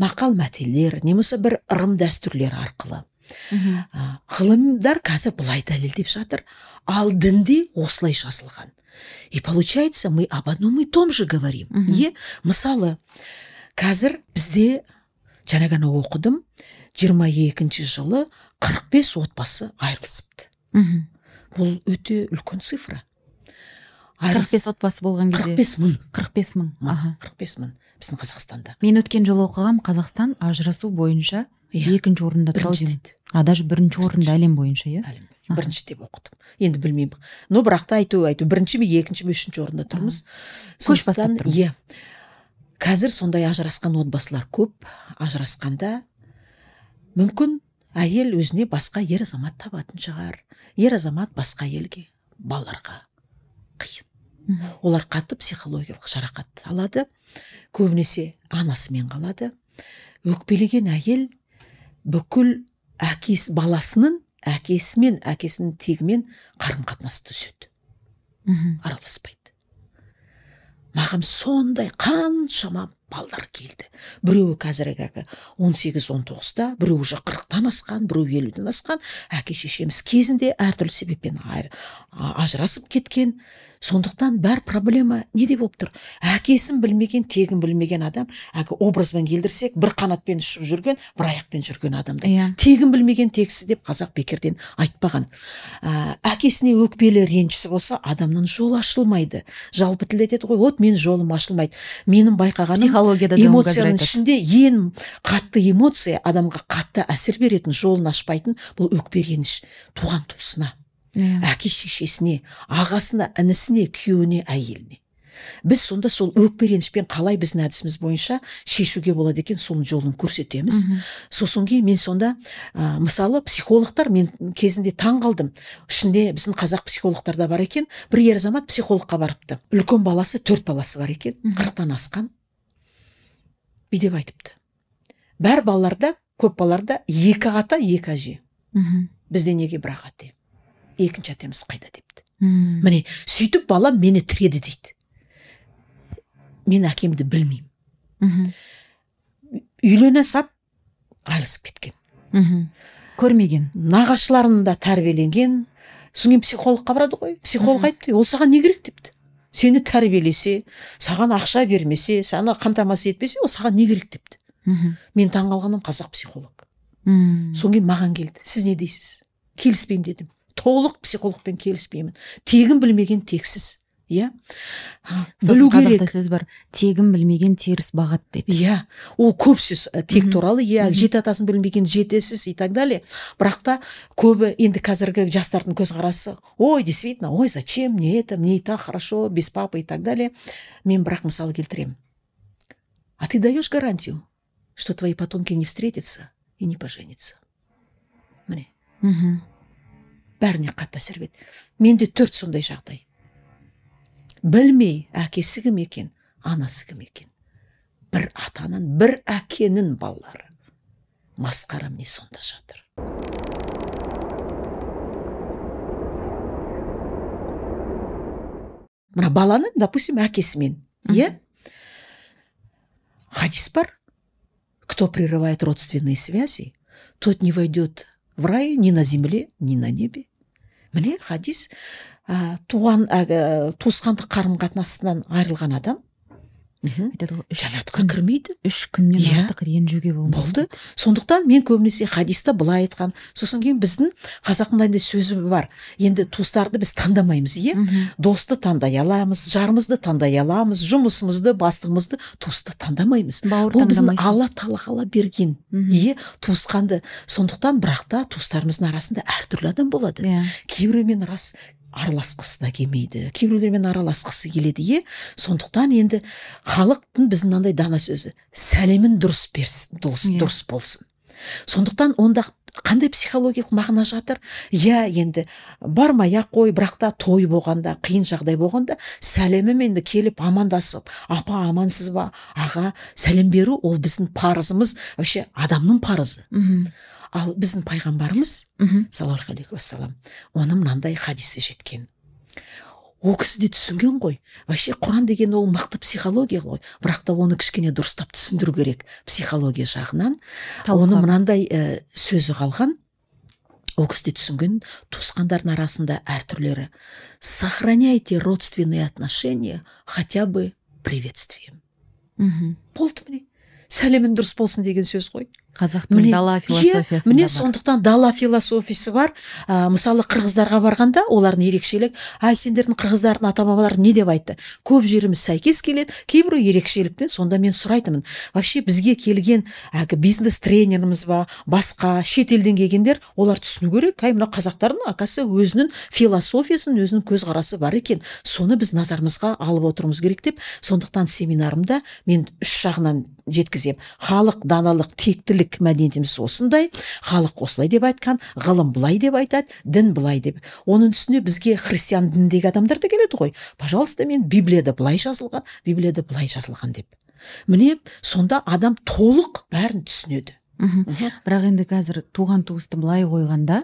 [SPEAKER 1] Мақал мәтелдер немесе бір ырым дәстүрлер арқылы. Ә, ғылымдар қазір былай дәлелдеп жатыр. Ал дінде осылай жазылған. И получается мы об одном и том же говорим. Иә мысалы қазір бізде жаңа ғана оқыдым 22 жылы 45 отбасы айырылысыпты.
[SPEAKER 2] Мхм.
[SPEAKER 1] Бұл өте үлкен цифра.
[SPEAKER 2] Қырық бес отбасы болған
[SPEAKER 1] қырық
[SPEAKER 2] кезде
[SPEAKER 1] бес мың.
[SPEAKER 2] қырық бес мың. Аха.
[SPEAKER 1] қырық бес мың. Біздің қазақстанда.
[SPEAKER 2] Мен өткен жылы оқығам қазақстан ажырасу бойынша
[SPEAKER 1] иә.
[SPEAKER 2] екінші орында тұр а даже бірінші орында әлем бойынша иә?
[SPEAKER 1] Әлем бірінші деп оқыдым. Енді білмеймін. Но бірақ та әйтеу әйтеу бірінші ме екінші ме үшінші орында тұрмыз.
[SPEAKER 2] Көш бастап тұрмыз.
[SPEAKER 1] иә. Қазір сондай ажырасқан отбасылар көп. Ажырасқанда мүмкін әйел өзіне басқа ер азамат табатын шығар. Ер азамат басқа әйелге балаларға. Қиын. Олар қатты психологиялық жарақат алады. Көбінесе анасымен қалады. Өкпелеген әйел бүкіл әкесі баласының әкесі мен әкесінің тегімен қарым қатынасты үзеді
[SPEAKER 2] мхм.
[SPEAKER 1] Араласпайды. Маған сондай қаншама балдар келді. Біреуі қазіргі он сегіз он тоғызда біреуі уже қырықтан асқан біреуі елуден асқан. Әке шешеміз кезінде әртүрлі себеппен айыр- ажырасып кеткен. Сондықтан бәр проблема неде болып тұр? Әкесін білмеген тегін білмеген адам әлгі образбен келдірсек бір қанатпен ұшып жүрген бір аяқпен жүрген адамдай
[SPEAKER 2] иә.
[SPEAKER 1] Тегін білмеген тексіз деп қазақ бекерден айтпаған. Ә, әкесіне өкпелі ренжісі болса адамның жолы ашылмайды. Жалпы тілде айтады ғой вот менің жолым ашылмайды менің байқағаным
[SPEAKER 2] психологияда
[SPEAKER 1] эмоцияның ішінде ең қатты эмоция адамға қатты әсер беретін жолын ашпайтын бұл өкпе реніш туған туысына
[SPEAKER 2] иә.
[SPEAKER 1] әке шешесіне ағасына інісіне күйеуіне әйеліне. Біз сонда сол өкпе ренішпен қалай біздің әдісіміз бойынша шешуге болады екен соның жолын көрсетеміз.
[SPEAKER 2] Мгм.
[SPEAKER 1] сосын кейін мен сонда ә, мысалы психологтар мен кезінде таң қалдым. Ішінде біздің қазақ психологтарда бар екен. Бір ер азамат психологқа барыпты. Үлкен баласы төрт баласы бар екен. Қырықтан асқан. Бүйтіп айтыпты бәр балаларда көп балаларда екі ата екі әже
[SPEAKER 2] мхм
[SPEAKER 1] бізде неге бір ақ әте екінші әтеміз қайда депті
[SPEAKER 2] мм.
[SPEAKER 1] міне сөйтіп балам мені тіреді дейді мен әкемді білмеймін
[SPEAKER 2] мхм.
[SPEAKER 1] үйлене сап айырылысып кеткен
[SPEAKER 2] мхм. көрмеген
[SPEAKER 1] нағашыларында тәрбиеленген содан кейін психологқа барады ғой психолог айтты ол саған не керек депті сені тәрбиелесе саған ақша бермесе сені қамтамасыз етпесе ол саған не керек депті.
[SPEAKER 2] Мхм.
[SPEAKER 1] мен таңғалғаным қазақ психолог.
[SPEAKER 2] Мм.
[SPEAKER 1] содан кейін маған келді. Сіз не дейсіз? Келіспеймін дедім. Толық психологпен келіспеймін. Тегін білмеген тексіз. Иә?
[SPEAKER 2] Сосын
[SPEAKER 1] білу
[SPEAKER 2] қазақта сөз бар тегін білмеген теріс бағат дейді
[SPEAKER 1] иә. Ол көп сөз тек туралы иә жеті атасын білмеген жетесіз и так далее. Бірақ та көбі енді қазіргі жастардың көзқарасы ой действительно ой зачем мне это? Мне и так хорошо без папы и так далее. Мен бірақ мысал келтіремін а ты даешь гарантию что твои потомки не встретятся и не поженятся? Міне.
[SPEAKER 2] Мхм.
[SPEAKER 1] бәріне қатты әсер береді. Менде төрт сондай жағдай. Білмей әкесі кім екен? Анасы кім екен? Бір атаның бір әкенің балалары. Масқара міне сонда жатыр. Мына баланың допустим әкесімен иә? Хадис бар. Кто прерывает родственные связи тот не войдет в рай ни на земле ни на небе. Міне хадис ә, туған әлгі туысқандық қарым қатынасынан айырылған адам.
[SPEAKER 2] Айтады ғой үш
[SPEAKER 1] жәннатқа кірмейді
[SPEAKER 2] үш күннен
[SPEAKER 1] Иә.
[SPEAKER 2] артық ренжуге болмайды
[SPEAKER 1] болды. Сондықтан мен көбінесе хадисті былай айтқан. Сосын кейін біздің қазақ мынандай сөзі бар. Енді туыстарды біз таңдамаймыз иә? Досты таңдай аламыз жарымызды таңдай аламыз жұмысымызды бастығымызды туысты таңдамаймыз.
[SPEAKER 2] Бауыр
[SPEAKER 1] бұл біздің алла тағала берген иә? Туысқанды. Сондықтан бірақ та туыстарымыздың арасында әртүрлі адам болады.
[SPEAKER 2] Иә.
[SPEAKER 1] Кейбіреумен рас араласқысы да келмейді кейбіреулермен араласқысы келеді иә сондықтан енді халықтың біздің мынандай дана сөзі сәлемін дұрыс берсін дұрыс,
[SPEAKER 2] Иә.
[SPEAKER 1] дұрыс болсын. Сондықтан онда қандай психологиялық мағына жатыр? Иә енді бармай ақ қой бірақ та той болғанда қиын жағдай болғанда сәлемімен келіп амандасып апа амансыз ба? Аға сәлем беру ол біздің парызымыз вообще адамның парызы
[SPEAKER 2] мхм.
[SPEAKER 1] Ал біздің пайғамбарымыз саллаллаху алейхи уассалам оның мынандай хадисі жеткен. Ол кісі де түсінген ғой. Вообще құран деген ол мықты психология ғой. Бірақ та оны кішкене дұрыстап түсіндіру керек. Психология жағынан оны
[SPEAKER 2] Талқылап.
[SPEAKER 1] мынандай ә, сөзі қалған. Ол кісі де түсінген туысқандардың арасында әртүрлері. Сохраняйте родственные отношения хотя бы приветствием
[SPEAKER 2] мхм.
[SPEAKER 1] Болды міне. Сәлемің дұрыс болсын деген сөз ғой.
[SPEAKER 2] Қазақтың
[SPEAKER 1] міне
[SPEAKER 2] дала философиясында
[SPEAKER 1] міне сондықтан дала философиясы бар. Ә, мысалы қырғыздарға барғанда олардың ерекшелік ай сендердің қырғыздардың ата бабалары не деп айтты? Көп жеріміз сәйкес келеді. Кейбір ерекшеліктен сонда мен сұрайтынмын. Вообще бізге келген әлгі бизнес тренеріміз ба басқа шетелден келгендер олар түсіну керек. Әй мына қазақтардың оказывается өзінің философиясын өзінің көзқарасы бар екен. Соны біз назарымызға алып отыруымыз керек деп. Сондықтан семинарымда мен үш жағынан жеткіземін. Халық даналық тектілік мәдениетіміз осындай халық осылай деп айтқан ғылым былай деп айтады дін былай деп. Оның үстіне бізге христиан дініндегі адамдар да келеді ғой. Пожалуйста мен библияда былай жазылған библияда былай жазылған деп. Міне сонда адам толық бәрін түсінеді.
[SPEAKER 2] Мхм. Бірақ енді қазір туған туысты былай қойғанда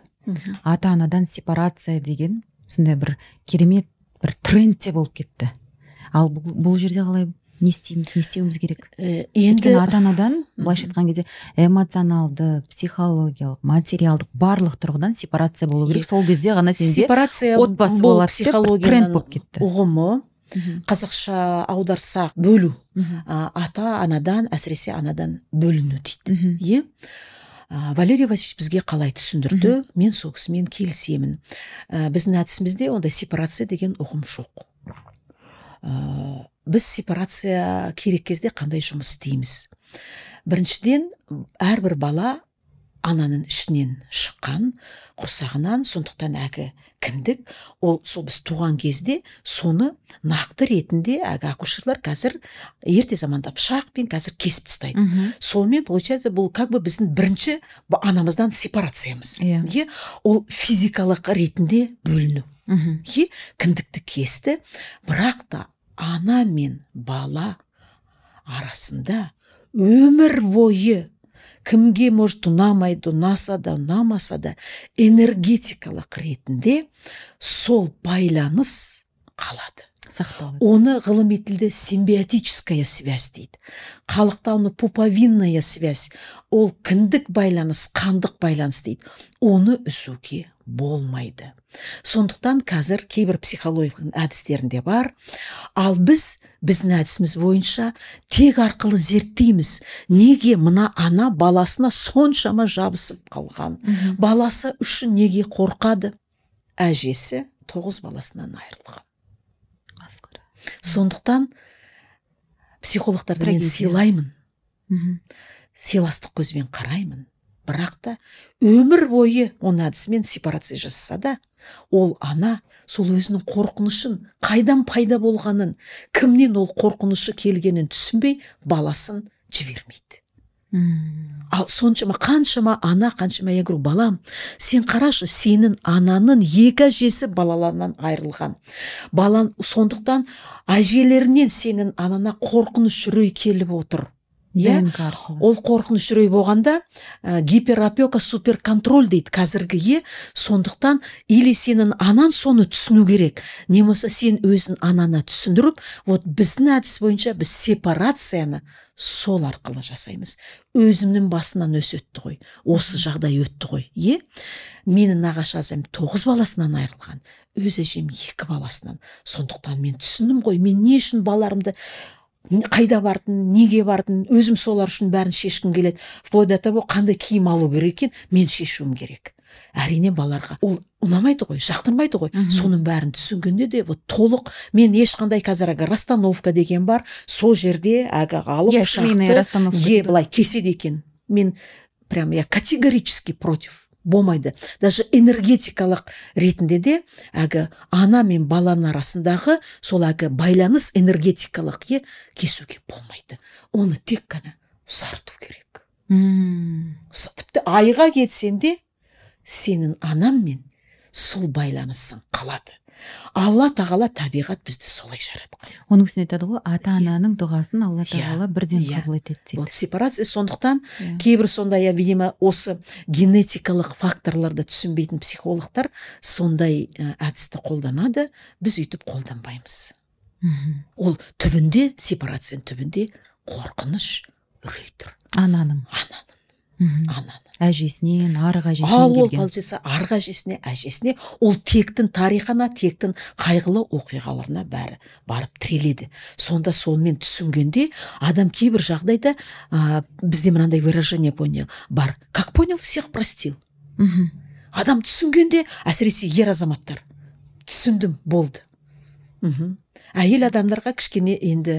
[SPEAKER 2] ата анадан сепарация деген сондай бір керемет бір тренд те болып кетті. Ал бұл, бұл жерде қалай не істейміз не істеуіміз керек.
[SPEAKER 1] Э, енді
[SPEAKER 2] ата анадан былайша айтқан кезде эмоционалды психологиялық материалдық барлық тұрғыдан сепарация болу керек. Сол кезде ғана сенде
[SPEAKER 1] сепарация
[SPEAKER 2] отбасы болады деп бір тренд
[SPEAKER 1] психологияның
[SPEAKER 2] болып кетті.
[SPEAKER 1] ұғымы қазақша аударсақ бөлу ата анадан әсіресе анадан бөліну дейді. Иә А, валерий васильевич бізге қалай түсіндірді? Мен сол кісімен келісемін. Ә, біздің әдісімізде ондай сепарация деген ұғым жоқ. Ә, біз сепарация керек кезде қандай жұмыс істейміз? Біріншіден әрбір бала ананың ішінен шыққан құрсағынан сондықтан әгі кіндік. Ол сол біз туған кезде соны нақты ретінде әлгі акушерлар қазір ерте заманда пышақпен қазір кесіп тастайды. Сонымен получается бұл как бы біздің бірінші анамыздан сепарациямыз
[SPEAKER 2] Иә.
[SPEAKER 1] иә ол физикалық ретінде бөліну.
[SPEAKER 2] Мхм
[SPEAKER 1] кіндікті кесті бірақ та ана мен бала арасында өмір бойы кімге может ұнамайды ұнаса да ұнамаса да энергетикалық ретінде сол байланыс қалады.
[SPEAKER 2] Сақталады
[SPEAKER 1] оны ғылыми тілде симбиотическая связь дейді. Халықта оны пуповинная связь ол кіндік байланыс қандық байланыс дейді. Оны үзуге болмайды. Сондықтан қазір кейбір психологиялық әдістерінде бар. Ал біз біздің әдісіміз бойынша тек арқылы зерттейміз. Неге мына ана баласына соншама жабысып қалған?
[SPEAKER 2] Мхм
[SPEAKER 1] баласы үшін неге қорқады? Әжесі тоғыз баласынан айырылған. Сондықтан психологтарды мен сыйлаймын. Сыйластық көзбен қараймын. Бірақ та өмір бойы оның әдісімен сепарация жасаса да ол ана сол өзінің қорқынышын қайдан пайда болғанын кімнен ол қорқынышы келгенін түсінбей баласын жібермейді.
[SPEAKER 2] Мм.
[SPEAKER 1] ал соншама қаншама ана қаншама я говорю балам сен қарашы сенің ананың екі әжесі балаларынан айырылған. Балан сондықтан әжелерінен сенің анана қорқыныш үрей келіп отыр. Иә? Ол қорқыныш үрей болғанда ә, гиперопека суперконтроль дейді қазіргі е сондықтан или сенің анаң соны түсіну керек не болмаса сен өзің анана түсіндіріп вот біздің әдіс бойынша біз сепарацияны сол арқылы жасаймыз. Өзімнің басынан өсі өтті ғой осы жағдай өтті ғой иә? Менің нағашы әжем тоғыз баласынан айырылған өз әжем екі баласынан. Сондықтан мен түсіндім ғой мен не үшін балаларымды н- қайда бардым неге бардым өзім солар үшін бәрін шешкім келеді. Вплоть до того қандай киім алу керек екен мен шешуім керек. Әрине балаларға ол ұнамайды ғой жақтырмайды ғой. Соның бәрін түсінгенде де вот толық мен ешқандай қазір әлгі расстановка деген бар сол жерде әлгі алып пышақты е былай кеседі екен. Мен прям я категорически против. Болмайды. Даже энергетикалық ретінде де әлгі ана мен баланың арасындағы сол әлгі байланыс энергетикалық е кесуге болмайды. Оны тек қана ұзарту керек.
[SPEAKER 2] Мм.
[SPEAKER 1] Тіпті айға кетсең де сенің анаңмен сол байланысың қалады. Алла тағала табиғат бізді солай жаратқан
[SPEAKER 2] оның үстіне айтады ғой ата
[SPEAKER 1] Иә.
[SPEAKER 2] ананың дұғасын алла
[SPEAKER 1] Иә,
[SPEAKER 2] тағала бірден
[SPEAKER 1] иә.
[SPEAKER 2] қабыл етеді дейді.
[SPEAKER 1] Вот сепарация. Сондықтан
[SPEAKER 2] Иә.
[SPEAKER 1] кейбір сондай видимо осы генетикалық факторларды түсінбейтін психологтар сондай әдісті қолданады. Біз өйтіп қолданбаймыз.
[SPEAKER 2] Мгм.
[SPEAKER 1] ол түбінде сепарацияның түбінде қорқыныш үрей тұр.
[SPEAKER 2] Ананың.
[SPEAKER 1] Ананың.
[SPEAKER 2] Мгм.
[SPEAKER 1] ананың
[SPEAKER 2] әжесінен арғы
[SPEAKER 1] ал
[SPEAKER 2] әжесінен
[SPEAKER 1] ол
[SPEAKER 2] келген.
[SPEAKER 1] получается арғы әжесіне әжесіне ол тектің тарихына тектің қайғылы оқиғаларына бәрі барып тіреледі. Сонда сонымен түсінгенде адам кейбір жағдайда ә, бізде мынандай выражение понял бар. Как понял всех простил.
[SPEAKER 2] Мхм.
[SPEAKER 1] Адам түсінгенде әсіресе ер азаматтар түсіндім болды. Мхм. Әйел адамдарға кішкене енді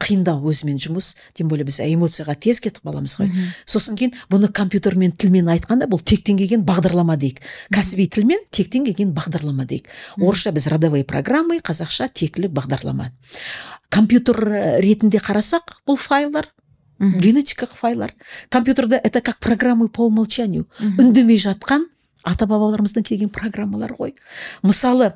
[SPEAKER 1] қиындау өзімен жұмыс. Тем более біз эмоцияға тез кетіп қаламыз ғой сосын кейін бұны компьютермен тілмен айтқанда бұл тектен келген бағдарлама дейік. Кәсіби тілмен тектен келген бағдарлама дейік. Орысша біз родовые программы қазақша тектілік бағдарлама. Компьютер ә, ретінде қарасақ бұл файлдар
[SPEAKER 2] Мхм.
[SPEAKER 1] генетикалық файлдар. Компьютерда это как программы по умолчанию. Үндемей жатқан ата бабаларымыздан келген программалар ғой. Мысалы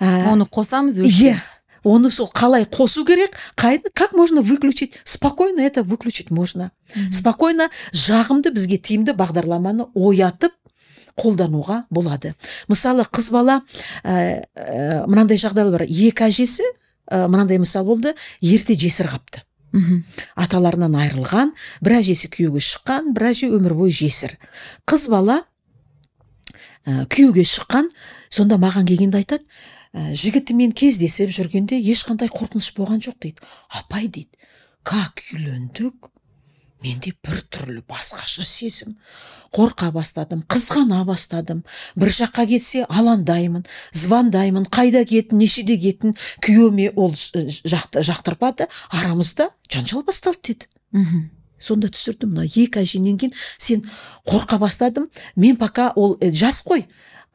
[SPEAKER 1] ә,
[SPEAKER 2] оны қосамыз
[SPEAKER 1] Иә. Оны сол қалай қосу керек қай как можно выключить? Спокойно это выключить можно. Спокойно жағымды бізге тиімді бағдарламаны оятып қолдануға болады. Мысалы қыз бала ә, ә, мынандай жағдай бар. Екі әжесі ә, мынандай мысал болды ерте жесір қапты.
[SPEAKER 2] Мхм.
[SPEAKER 1] аталарынан айырылған бір әжесі күйеуге шыққан бір әже өмір бойы жесір. Қыз бала ә, күйеуге шыққан сонда маған келгенде айтады ә, жігітімен кездесіп жүргенде ешқандай қорқыныш болған жоқ дейді. Апай дейді как үйлендік? Менде бір түрлі басқаша сезім. Қорқа бастадым қызғана бастадым. Бір жаққа кетсе алаңдаймын звондаймын қайда кеттің нешеде кеттің күйеуіме ол жақты жақтырмады арамызда жанжал басталды деді
[SPEAKER 2] мхм.
[SPEAKER 1] сонда түсірдім мына екі әжеңнен кейін сен қорқа бастадым мен пока ол э, жас қой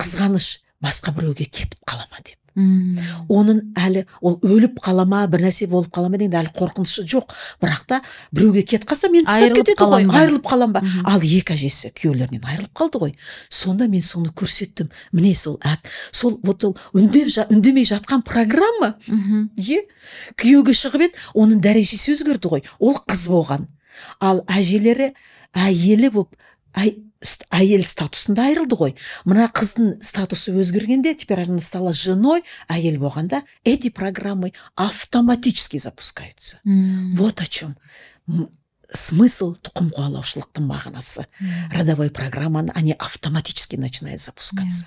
[SPEAKER 1] қызғаныш басқа біреуге кетіп қала ма деп. Оның әлі ол өліп қала ма бір нәрсе болып қала ма деген әлі қорқынышы жоқ. Бірақ та біреуге кетіп қалса мен кетеді ғой. айырылып қалам ба? Ал екі әжесі күйеулерінен айырылып қалды ғой. Сонда мен соны көрсеттім. Міне сол әк сол вот ол үндеп жа- үндемей жатқан программа.
[SPEAKER 2] Мхм.
[SPEAKER 1] иә күйеуге шығып еді оның дәрежесі өзгерді ғой. Ол қыз болған. Ал әжелері әйелі болып әй- әйел статусында айырылды ғой. Мына қыздың статусы өзгергенде теперь она стала женой әйел болғанда эти программы автоматически запускаются. Вот о чем смысл тұқым қуалаушылықтың мағынасы.
[SPEAKER 2] Мм.
[SPEAKER 1] родовой программаны они автоматически начинают запускаться.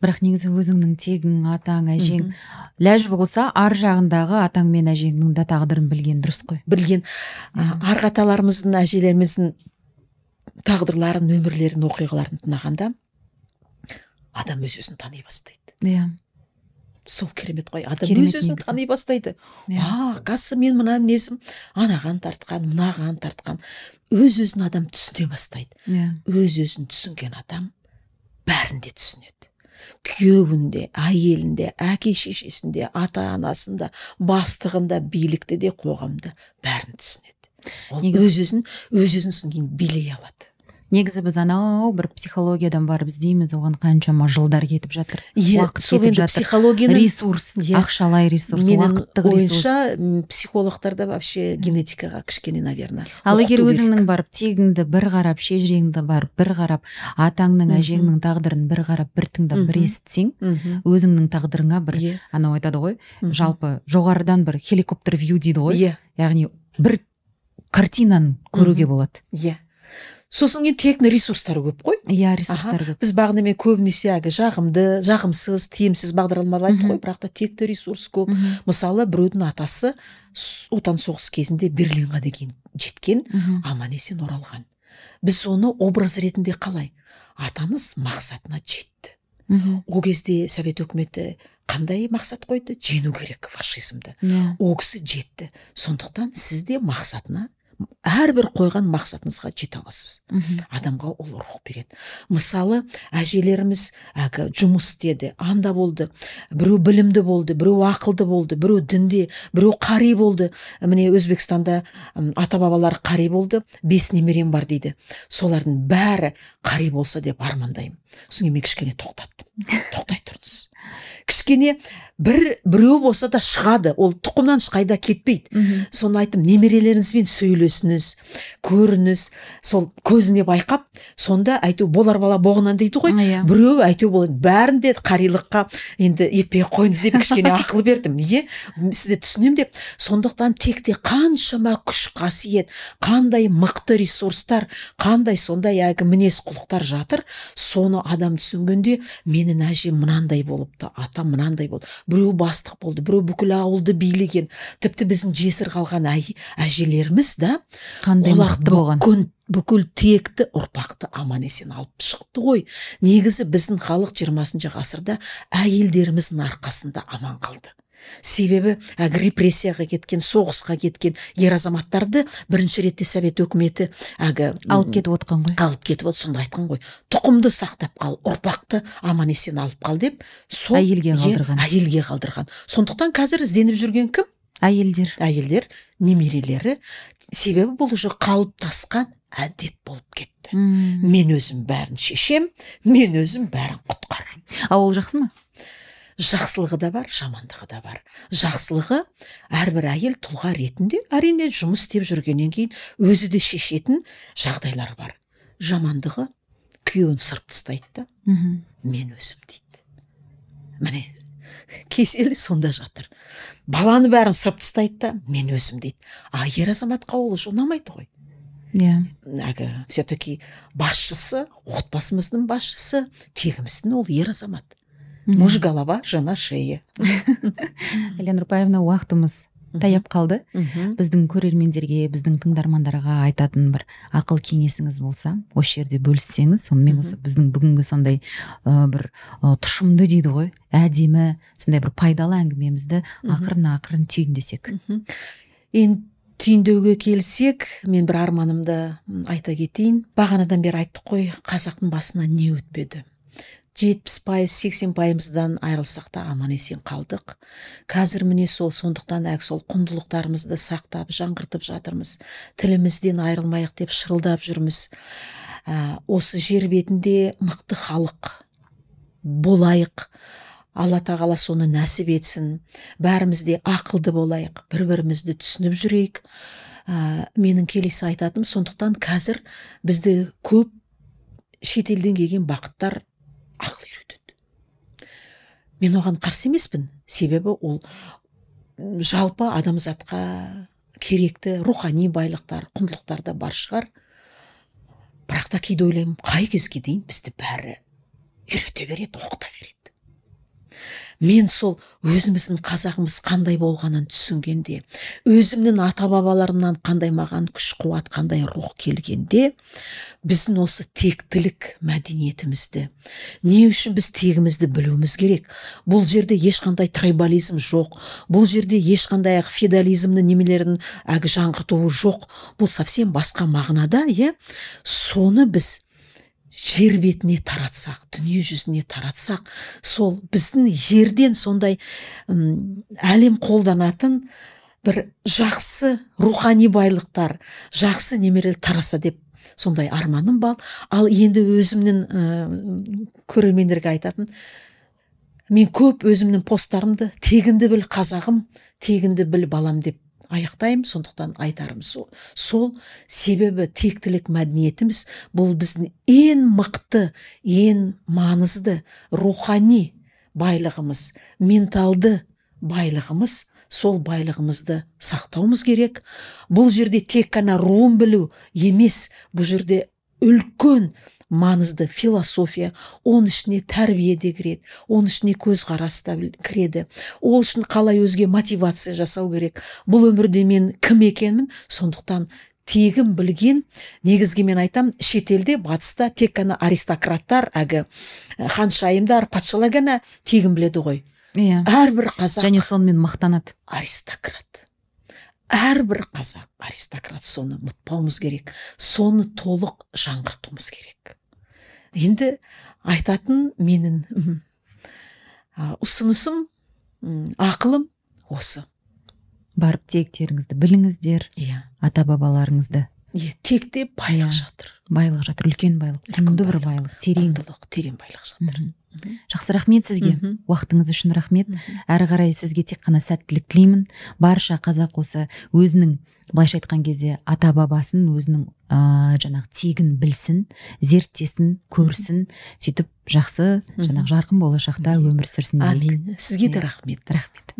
[SPEAKER 2] Бірақ негізі өзіңнің тегің атаң әжең
[SPEAKER 1] Мгм.
[SPEAKER 2] ләж болса ар жағындағы атаң мен әжеңнің да тағдырын білген дұрыс қой.
[SPEAKER 1] Білген. Арғы аталарымыздың әжелеріміздің тағдырларын өмірлерін оқиғаларын тыңдағанда адам өз өзін тани бастайды.
[SPEAKER 2] Иә.
[SPEAKER 1] Сол керемет қой. Адам
[SPEAKER 2] Керемет
[SPEAKER 1] өз өзін
[SPEAKER 2] негізі.
[SPEAKER 1] тани бастайды.
[SPEAKER 2] Иә.
[SPEAKER 1] А оказывается мен мына мінезім анаған тартқан мынаған тартқан. Өз өзін адам түсіне бастайды.
[SPEAKER 2] Иә.
[SPEAKER 1] Өз өзін түсінген адам бәрін де түсінеді. Күйеуінде әйелінде әке шешесінде ата анасында бастығында билікте де қоғамда бәрін түсінеді. Ол
[SPEAKER 2] Негізі-
[SPEAKER 1] өз өзін өз өзін содан кейін билей алады.
[SPEAKER 2] Негізі біз анау бір психологиядан барып іздейміз оған қаншама жылдар кетіп жатыр
[SPEAKER 1] Иә,
[SPEAKER 2] уақыт
[SPEAKER 1] сол енді психологияның
[SPEAKER 2] ресурс
[SPEAKER 1] Иә.
[SPEAKER 2] ақшалай ресурс уақыттық ресурс.
[SPEAKER 1] ойымша м, психологтарда вообще генетикаға кішкене наверное
[SPEAKER 2] ал егер өзіңнің барып тегіңді бір қарап шежіреңді барып бір қарап атаңның әжеңнің тағдырын бір қарап бір тыңдап бір естісең өзіңнің тағдырыңа бір анау айтады ғой жалпы жоғарыдан бір хеликоптер вью дейді ғой.
[SPEAKER 1] Иә
[SPEAKER 2] яғни бір картинаны көруге болады.
[SPEAKER 1] Иә. Сосын кейін тегін ресурстар көп қой?
[SPEAKER 2] Иә ресурстар көп.
[SPEAKER 1] Біз бағанамен көбінесе әлгі жағымды жағымсыз тиімсіз бағдарламалар айттық қой бірақ та текті ресурс көп. Мысалы біреудің атасы отан соғысы кезінде берлинға деген жеткен аман есен оралған. Біз оны образ ретінде қалай? Атаңыз мақсатына жетті.
[SPEAKER 2] Мхм.
[SPEAKER 1] ол кезде совет өкіметі қандай мақсат қойды? Жеңу керек фашизмді.
[SPEAKER 2] Иә.
[SPEAKER 1] ол кісі жетті. Сондықтан сіз де мақсатына әрбір қойған мақсатыңызға жете аласыз. Адамға ол рух береді. Мысалы әжелеріміз әлгі жұмыс істеді анда болды біреу білімді болды біреу ақылды болды біреу дінде біреу қари болды. Міне өзбекстанда ата бабалар қари болды бес немерем бар дейді. Солардың бәрі қари болса деп армандаймын. Содан кейін мен кішкене тоқтаттым. Тоқтай тұрыңыз. Кішкене бір біреу болса да шығады. Ол тұқымнан ешқайда кетпейді.
[SPEAKER 2] Мхм.
[SPEAKER 1] Соны айттым немерелеріңізбен сөйлесіңіз көріңіз сол көзіне байқап сонда әйтеу болар бала боғынан дейді ғой.
[SPEAKER 2] Иә
[SPEAKER 1] біреу әйтеу болады бәрін де қарилыққа енді етпей ақ қойыңыз деп кішкене ақыл бердім. Неге сізді түсінемін деп. Сондықтан текте қаншама күш қасиет қандай мықты ресурстар қандай сондай әлгі мінез құлықтар жатыр. Соны адам түсінгенде менің әжем мынандай болыпты атам мынандай болды біреу бастық болды біреу бүкіл ауылды билеген. Тіпті біздің жесір қалған әй- әжелеріміз да
[SPEAKER 2] қандай мықты болған?
[SPEAKER 1] бүкіл, бүкіл текті ұрпақты аман есен алып шықты ғой. Негізі біздің халық 20 ғасырда әйелдеріміздің арқасында аман қалды. Себебі әлгі репрессияға кеткен соғысқа кеткен ер азаматтарды бірінші ретте совет өкіметі әлгі
[SPEAKER 2] алып кетіп отқан ғой.
[SPEAKER 1] алып кетіп отыр сонда айтқан ғой. Тұқымды сақтап қал ұрпақты аман есен алып қал деп сол
[SPEAKER 2] Әйелге қалдырған.
[SPEAKER 1] әйелге қалдырған. Сондықтан қазір ізденіп жүрген кім?
[SPEAKER 2] Әйелдер.
[SPEAKER 1] Әйелдер немерелері. Себебі бұл уже қалыптасқан әдет болып кетті.
[SPEAKER 2] Мм.
[SPEAKER 1] мен өзім бәрін шешем мен өзім бәрін құтқарамын
[SPEAKER 2] а ол жақсы ма?
[SPEAKER 1] Жақсылығы да бар жамандығы да бар. Жақсылығы әрбір әйел тұлға ретінде әрине жұмыс істеп жүргеннен кейін өзі де шешетін жағдайлар бар. Жамандығы күйеуін сырып тастайды да мен өзім дейді. Міне кеселі сонда жатыр. Баланы бәрін сырып тастайды да мен өзім дейді. А ер азаматқа ол уже ұнамайды ғой.
[SPEAKER 2] Иә.
[SPEAKER 1] Әлгі все таки басшысы отбасымыздың басшысы тегіміздің ол ер азамат. Муж голова жена шея.
[SPEAKER 2] Елена нұрпаевна уақытымыз таяп қалды. Біздің көрермендерге біздің тыңдармандарға айтатын бір ақыл кеңесіңіз болса осы жерде бөліссеңіз сонымен осы біздің бүгінгі сондай ә, бір ә, тұшымды дейді ғой әдемі сондай бір пайдалы әңгімемізді ақырын ақырын түйіндесек.
[SPEAKER 1] Енді түйіндеуге келсек мен бір арманымды айта кетейін. Бағанадан бері айттық қой қазақтың басына не өтпеді? Жетпіс пайыз сексен пайыздан айырылсақ та аман есен қалдық. Қазір міне сол сондықтан әлгі сол құндылықтарымызды сақтап жаңғыртып жатырмыз. Тілімізден айырылмайық деп шырылдап жүрміз. Ә, осы жер бетінде мықты халық болайық. Алла тағала соны нәсіп етсін. Бәріміз де ақылды болайық. Бір бірімізді түсініп жүрейік. Ә, менің келесі айтатыным сондықтан қазір бізді көп шетелден келген бақыттар ақыл үйретеді мен оған қарсы емеспін. Себебі ол жалпы адамзатқа керекті рухани байлықтар құндылықтар да бар шығар. Бірақ та кейде ойлаймын қай кезге дейін бізді бәрі үйрете береді оқыта береді. Мен сол өзіміздің қазағымыз қандай болғанын түсінгенде өзімнің ата бабаларымнан қандай маған күш қуат қандай рух келгенде біздің осы тектілік мәдениетімізді не үшін біз тегімізді білуіміз керек? Бұл жерде ешқандай трайбализм жоқ бұл жерде ешқандай ақ немелерін әлгі жаңғыртуы жоқ. Бұл совсем басқа мағынада иә? Соны біз жер бетіне таратсақ дүние жүзіне таратсақ сол біздің жерден сондай әлем қолданатын бір жақсы рухани байлықтар жақсы немерелер тараса деп сондай арманым бар. Ал енді өзімнің ә, көрермендерге айтатын мен көп өзімнің посттарымды тегінді біл қазағым тегінді біл балам деп аяқтаймын сондықтан айтарым сол, сол себебі тектілік мәдениетіміз бұл біздің ең мықты ең маңызды рухани байлығымыз менталды байлығымыз сол байлығымызды сақтауымыз керек. Бұл жерде тек қана руын білу емес бұл жерде үлкен маңызды философия. Оның ішіне тәрбие де кіреді оның ішіне көзқарас та кіреді. Ол үшін қалай өзге мотивация жасау керек? Бұл өмірде мен кім екенмін? Сондықтан тегін білген негізгі мен айтам шетелде батыста тек қана аристократтар әлгі ә, ханшайымдар патшалар ғана тегін біледі ғой.
[SPEAKER 2] Иә.
[SPEAKER 1] Әрбір қазақ
[SPEAKER 2] және сонымен мақтанады.
[SPEAKER 1] аристократ. Әрбір қазақ аристократ соны ұмытпауымыз керек соны толық жаңғыртуымыз керек. Енді айтатын менің ұсынысым ақылым осы.
[SPEAKER 2] Барып тектеріңізді біліңіздер
[SPEAKER 1] иә.
[SPEAKER 2] ата бабаларыңызды
[SPEAKER 1] иә текте байлық жатыр.
[SPEAKER 2] Байлық жатыр үлкен байлық құнды бір
[SPEAKER 1] байлық.
[SPEAKER 2] терең.
[SPEAKER 1] Құндылық терең байлық жатыр.
[SPEAKER 2] Жақсы рахмет сізге. Уақытыңыз үшін рахмет. Әрі қарай сізге тек қана сәттілік тілеймін. Барша қазақ осы өзінің былайша айтқан кезде ата бабасын өзінің ыыы жаңағы тегін білсін зерттесін көрсін. Сөйтіп жақсы жаңағы жарқын болашақта өмір сүрсін
[SPEAKER 1] әмин сізге де
[SPEAKER 2] Иә.
[SPEAKER 1] рахмет.
[SPEAKER 2] Рахмет.